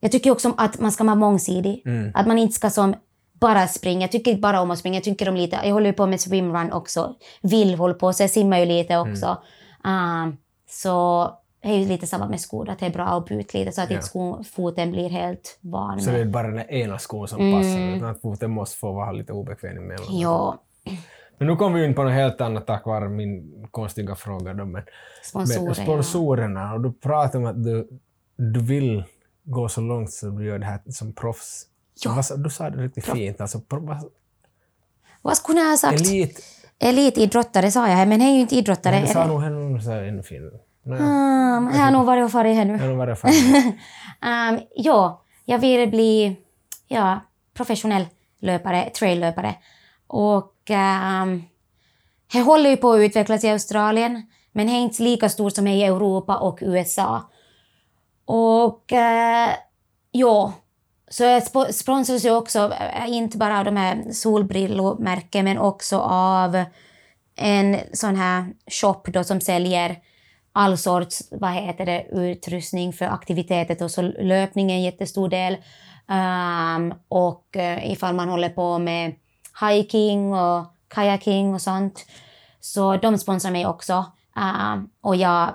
Jag tycker också att man ska vara mångsidig. Att man inte ska som bara springa. Jag tycker inte bara om att springa. Jag tycker om lite... Jag håller ju på med swimrun också. Vill håller på, så jag simmar ju lite också. Um, så det är ju lite samma med skor, att det är bra att byta lite så att Ja. inte skofoten blir helt van Så det är bara den ena skon som passar, utan att foten måste få vara lite obekväm emellan. Ja, Men nu kommer vi in på något helt annat tack vare min konstiga fråga. Då, men, sponsorer. men sponsorerna, och du pratar om att du, du vill gå så långt så du gör det här som proffs. Ja. Du sa det riktigt fint. Alltså, vad, skulle jag ha sagt? elit, Elitidrottare sa jag, men det är ju inte idrottare. du är sa nog ännu finare. Nej, Um, jag har nog varit och farit här nu. jag har varit fan. Um, ja, jag vill bli ja, professionell löpare, traillöpare. Och um, jag håller ju på att utvecklas i Australien, men det är inte lika stort som det i Europa och USA. Och uh, ja, så jag sp- sponsras ju också, eh, inte bara av de här solbrillomärken, men också av en sån här shop då som säljer all sorts vad heter det, utrustning för aktiviteter och så löpning är en jättestor del. Um, och uh, ifall man håller på med hiking och kajaking och sånt. Så de sponsrar mig också. Um, och jag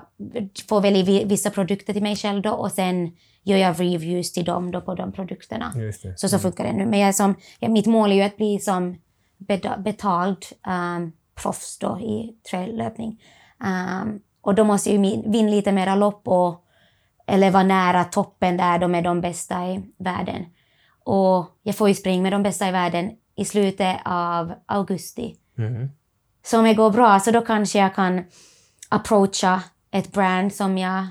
får välja vi- vissa produkter till mig själv då och sen gör jag reviews till dem då på de produkterna. Så så funkar det nu. Men jag som, ja, mitt mål är ju att bli som betald um, proffs då i traillöpning. Um, och då måste ju vinna lite mera lopp och eller vara nära toppen där de är de bästa i världen. Och jag får ju springa med de bästa i världen i slutet av augusti. Mhm. Så om det går bra så då kanske jag kan approacha ett brand som jag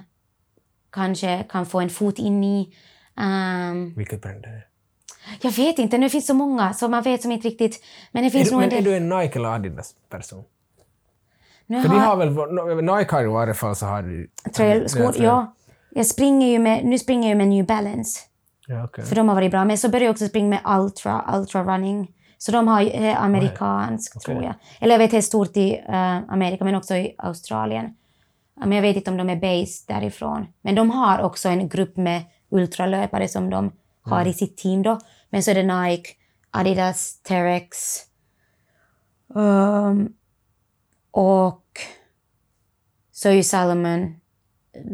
kanske kan få en fot in i. Um, Vilket brand är det? jag vet inte, nu finns så många så man vet som inte riktigt. Men det Är finns du, nog men en är del. du en Nike eller Adidas-person? Nu För de har har väl, Nike har i varje fall så har de... trailskor, Ja, ja. Jag springer ju med, nu springer jag med New Balance. Ja, okej. För de har varit bra. Men så började jag också springa med Ultra, Ultra Running. Så de har ju, eh, amerikanskt Okej. tror jag. Eller jag vet det är stort i eh, Amerika men också i Australien. Men jag vet inte om de är based därifrån. Men de har också en grupp med ultralöpare som de har i sitt team då. Men så är det Nike, Adidas, Terex. ehm, och så är ju Salomon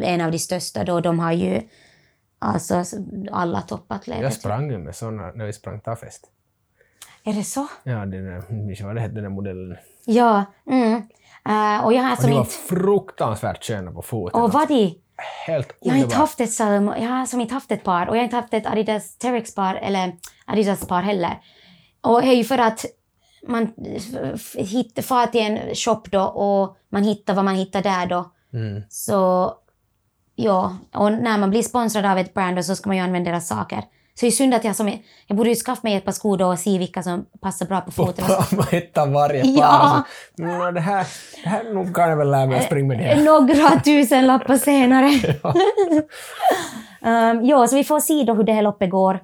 en av de största då. De har ju alltså alla toppatleter. Jag sprang ju med såna när vi sprang Tafest. Är det så? Ja, den där, vad det hette, den där modellen. Ja. Mm. Eh, och jag har Och som de var inte... fruktansvärt sköna på foten. Och vad de? Helt Jag har inte underbart. haft ett Salomon, jag har som inte haft ett par och jag har inte haft ett Adidas Terex par eller Adidas par heller. Och det är ju för att man hittar, far till en shop då och man hittar vad man hittar där då. Mm. Så ja, och när man blir sponsrad av ett brand då så ska man ju använda deras saker. Så det är synd att jag som är, jag borde ju skaffa mig ett par skor då och se vilka som passar bra på foten. Man hittar varje par. Ja. Så, "Mm, det, här, det här nog kan jag väl lära mig att springa med det. Några tusen lappar senare. um, ja, så vi får se då hur det här loppet går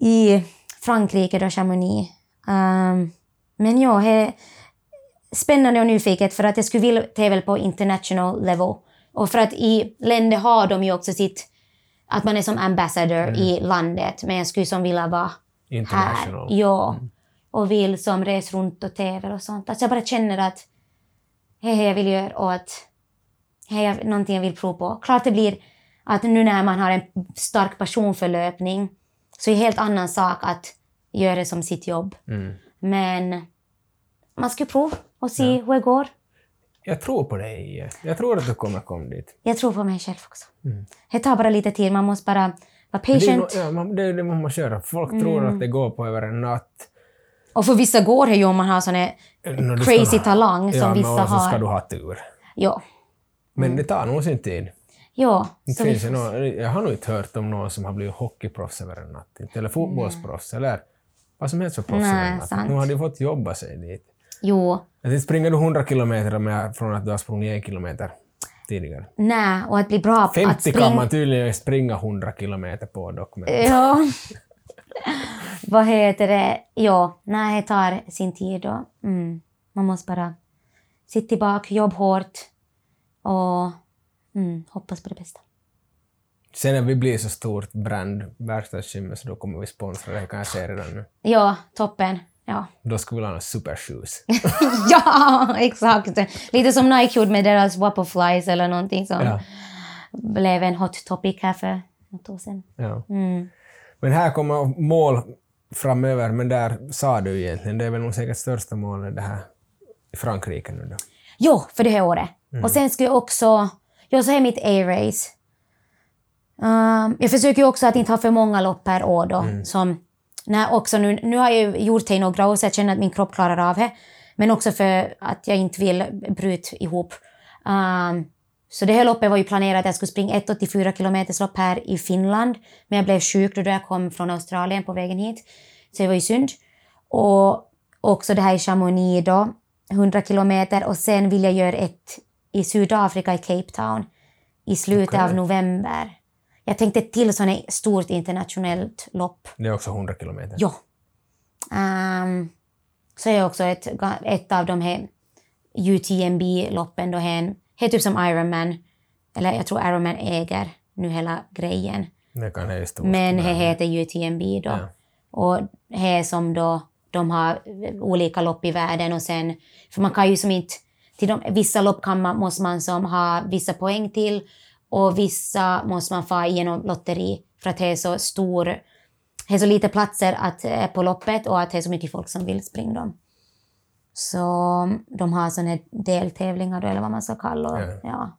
i Frankrike, då Chamonix. Um, men ja, är spännande och nyfiket för att jag skulle vilja tävla på international level. Och för att i länder har de ju också sitt, att man är som ambassador i landet, men jag skulle som vilja vara International. här. Ja. Och vill som resa runt och tävla och sånt. Alltså jag bara känner att det det jag vill göra och att det är någonting jag vill prova på. Klart det blir att nu när man har en stark passion för löpning så är det en helt annan sak att göra det som sitt jobb. Mm. Men man ska prova och se hur det går. Jag tror på dig. Jag tror att du kommer komma dit. Jag tror på mig själv också. Det tar bara lite tid. Man måste bara vara Men Det är, patient. ja, man- det är det man måste göra. Folk tror Mm. att det går på över en natt. Och för vissa går det ju om man har sån ska crazy ha- talang som ja, men vissa och så ska har. du ha tur. Ja. Men det tar nog sin tid. Ja. Så vi finns ju någon, jag har nog inte hört om någon som har blivit hockeyproffs över en natt. Eller fotbollsproffs, eller vad som helst för proffs Nej, över en natt. sant. Nu har de fått jobba sig dit. Jo. Tänkte, springer du 100 kilometer med, från att du har sprungit en kilometer tidigare? Nej, och att bli bra på att 50 springa. kan man tydligen springa 100 kilometer på dock. Men Ja. Vad heter det? Ja, nej, det tar sin tid. Och, mm, man måste bara sitta tillbaka, jobba hårt och mm, hoppas på det bästa. Sen när vi blir så stort brand, verkstadsgym, så då kommer vi sponsra det, kan jag säga redan nu. Ja, toppen. Ja. Då skulle vi ha supershoes. ja, exakt. Lite som Nike gjorde med deras Wapoflies eller någonting som ja. blev en hot topic här för något år sedan. Ja. Mm. Men här kommer mål framöver, men där sa du egentligen, det är väl nog säkert största målet det här i Frankrike nu då. Jo, för det här året. Och sen ska jag också... Jag så är mitt A-race. Um, jag försöker också att inte ha för många lopp per år då. Som, när också nu, nu har jag gjort det i några år så jag känner att min kropp klarar av det. Men också för att jag inte vill bryta ihop. Um, så det här loppet var ju planerat att jag skulle springa ett 84 kilometers lopp här i Finland. Men jag blev sjuk då jag kom från Australien på vägen hit. Så det var ju synd. Och också det här i Chamonix då, 100 kilometer. Och sen vill jag göra ett i Sydafrika i Cape Town i slutet Okej. av november. Jag tänkte till sånt här stort internationellt lopp. Det är också 100 kilometer. Ja. Um, så är också ett, ett av de här UTMB-loppen då är typ som Ironman. Eller jag tror Ironman äger nu hela grejen. Det kan jag stort. Men det heter UTMB då. Ja. Och det är som då de har olika lopp i världen och sen, för man kan ju som inte, till de, vissa lopp kan man, måste man som ha vissa poäng till och vissa måste man få igenom lotteri för att det är så stor, det är så lite platser att, eh, på loppet och att det är så mycket folk som vill springa dem. Så de har sådana här deltävlingar då, eller vad man ska kalla och, Ja. ja.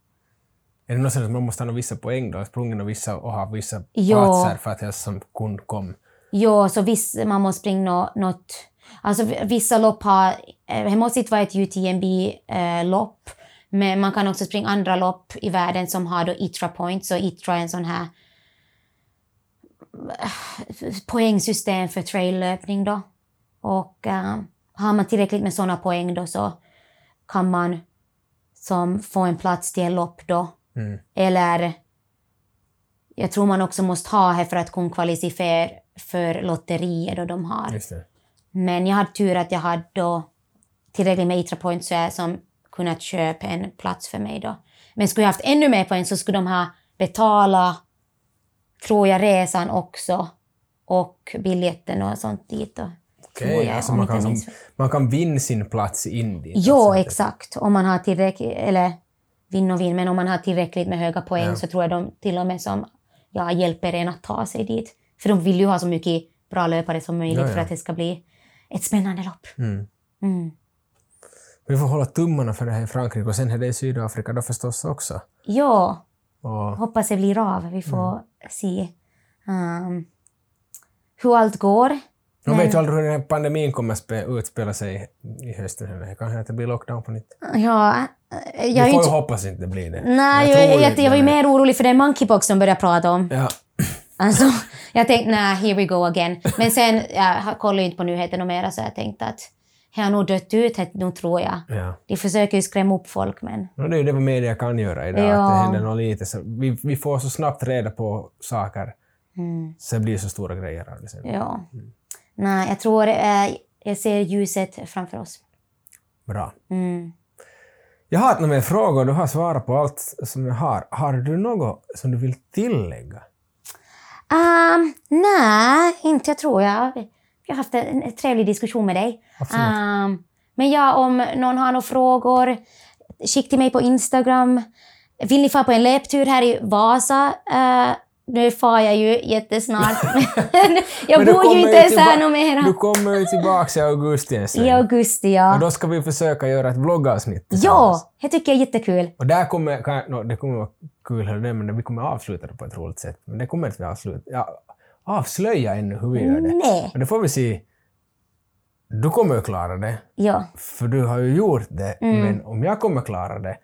Är det något att man måste ha vissa poäng då, sprungit och vissa och ha vissa Ja. platser för att jag som kund kom? Jo, så viss, man måste springa nå- något... Alltså vissa lopp har... eh, Det måste inte vara ett UTMB-lopp. Men man kan också springa andra lopp i världen som har då ITRA points. Så ITRA är en sån här eh, poängsystem för traillöpning då. Och eh, har man tillräckligt med såna poäng då så kan man som få en plats till ett lopp då. Mm. Eller jag tror man också måste ha det för att kunna kvalificera för lotterier då de har. Men jag hade tur att jag hade då tillräckligt med ITRA points så jag som kunnat köpa en plats för mig då. Men skulle jag haft ännu mer poäng så skulle de ha betalat, tror jag, resan också och biljetten och sånt dit då. Okej, jag, alltså man kan, man kan vinna sin plats in dit. Jo, alltså. exakt. Om man har tillräckligt, eller vinn och vinn, men om man har tillräckligt med höga poäng Ja. så tror jag de till och med som ja, hjälper en att ta sig dit. För de vill ju ha så mycket bra löpare som möjligt Ja, ja. för att det ska bli ett spännande lopp. Mm. Mm. Vi får hålla tummarna för det här i Frankrike och sen är det i Sydafrika då förstås också. Ja, Och, hoppas det blir av. Vi får Mm. se um, hur allt går. Man vet ju aldrig hur den här pandemin kommer att spe- utspela sig i hösten. heller. Det kan hända att det blir lockdown på nytt. Ja, äh, jag, Vi är ju får inte, hoppas inte det blir det. Nej, jag, jag, inte jag var ju mer orolig för den monkeypox de började prata om. Ja, Alltså, jag tänkte, nej, here we go again. Men sen, jag kollar ju inte på nyheterna mera, så jag tänkte att det har nog dött ut, det- nu tror jag. ja. De försöker ju skrämma upp folk, men... Och det är ju det vad media kan göra idag, Ja. att det händer något lite. Så vi, vi får så snabbt reda på saker, så det blir så stora grejer av det sen. Ja. Nej, jag tror... Eh, jag ser ljuset framför oss. Bra. Mm. Jag har inte mer frågor, du har svarat på allt som jag har. Har du något som du vill tillägga? Um, nej, inte jag tror jag. Jag har haft en, en trevlig diskussion med dig. Um, men ja, om någon har några frågor, skicka till mig på Instagram. Vill ni få på en löptur här i Vasa? Uh, nu far jag ju jättesnart. Jag bor ju inte ens här något mera. Du kommer ju tillbaka i augusti en sväng. I augusti, ja. Och då ska vi försöka göra ett vloggavsnitt Ja, det tycker jag är jättekul. Och där kommer, kan, no, det kommer vara kul, men vi kommer avsluta det på ett roligt sätt. Men det kommer inte vi avsluta. Ja, avslöja ännu hur vi gör det. Nej. Men det får vi se. Du kommer ju klara det, Ja, för du har ju gjort det. Men om jag kommer klara det,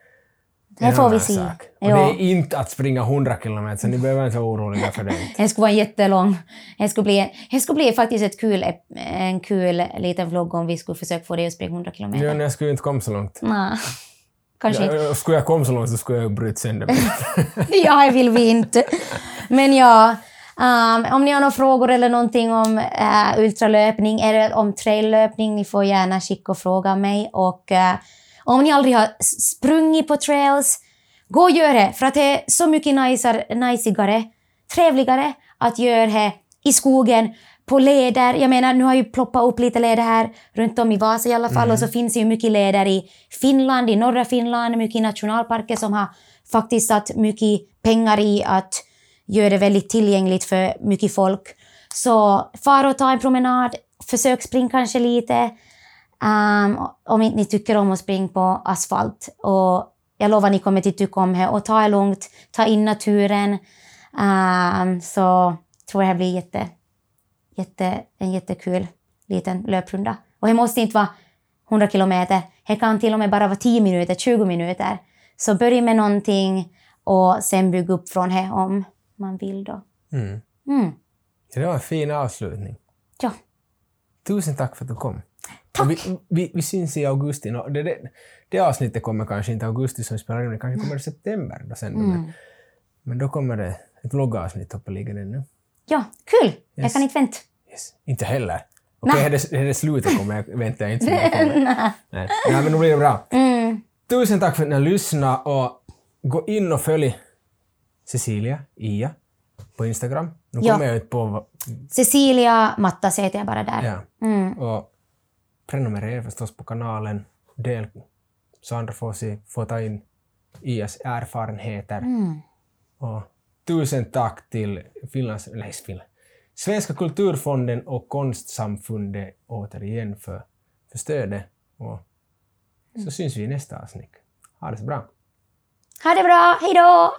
det Mm. får vi se. sak. Och Ja. det är inte att springa 100 kilometer, ni behöver inte vara oroliga för det. Det skulle vara jättelång. Det skulle bli, det skulle bli faktiskt ett kul, en kul liten vlogg om vi skulle försöka få dig att springa 100 kilometer. Ja, jag skulle ju inte komma så långt. Nej, kanske inte. Ja, skulle jag komma så långt så skulle jag ju bryta sönder mig. Ja, det vill vi inte. Men ja, um, om ni har några frågor eller någonting om uh, ultralöpning eller om traillöpning, ni får gärna skicka och fråga mig. Och eh, om ni aldrig har sprungit på trails, gå och gör det. För att det är så mycket najsigare, trevligare att göra det i skogen, på leder. Jag menar, nu har ju ploppat upp lite leder här runt om i Vasa i alla fall. Och så finns det ju mycket leder i Finland, i norra Finland, mycket nationalparker som har faktiskt satt mycket pengar i att gör det väldigt tillgängligt för mycket folk. Så far och ta en promenad, försök springa kanske lite. Um, om inte ni tycker om att springa på asfalt. Och jag lovar ni kommer att tycka om det. Och ta det lugnt, ta in naturen. Um, så tror jag det blir jätte, jätte, en jättekul liten löprunda. Och det måste inte vara 100 kilometer. Det kan till och med bara vara 10 minuter, 20 minuter. Så börja med någonting och sen bygga upp från det om man vill då. Mm. Mm. Det var en fin avslutning. Ja. Tusen tack för att du kom. Tack! Vi, vi, vi syns i augusti. Nå, det, det, det avsnittet kommer kanske inte i augusti som spelar in, det kanske kommer i september. Då sen, Mm. men, men då kommer det ett vloggavsnitt hoppeligen ännu. Ja, kul! Jag Yes. kan inte vänta. Yes. Inte heller. Okej, okay, det, det slutet kommer jag väntar jag inte på. Nej. Nej. Men då blir det bra. Mm. Tusen tack för att ni har lyssnat och gå in och följ Cecilia, Ia, på Instagram. Nu Ja. kommer jag inte på vad... Cecilia Mattas heter jag bara där. Ja. Mm. Och prenumerera förstås på kanalen. Del så andra får, se, får ta in Ias erfarenheter. Mm. Och tusen tack till Finlands, nej, Finland, Svenska kulturfonden och Konstsamfundet återigen för, för stödet. Och så syns vi i nästa avsnitt. Ha det så bra. Ha det bra, hej då!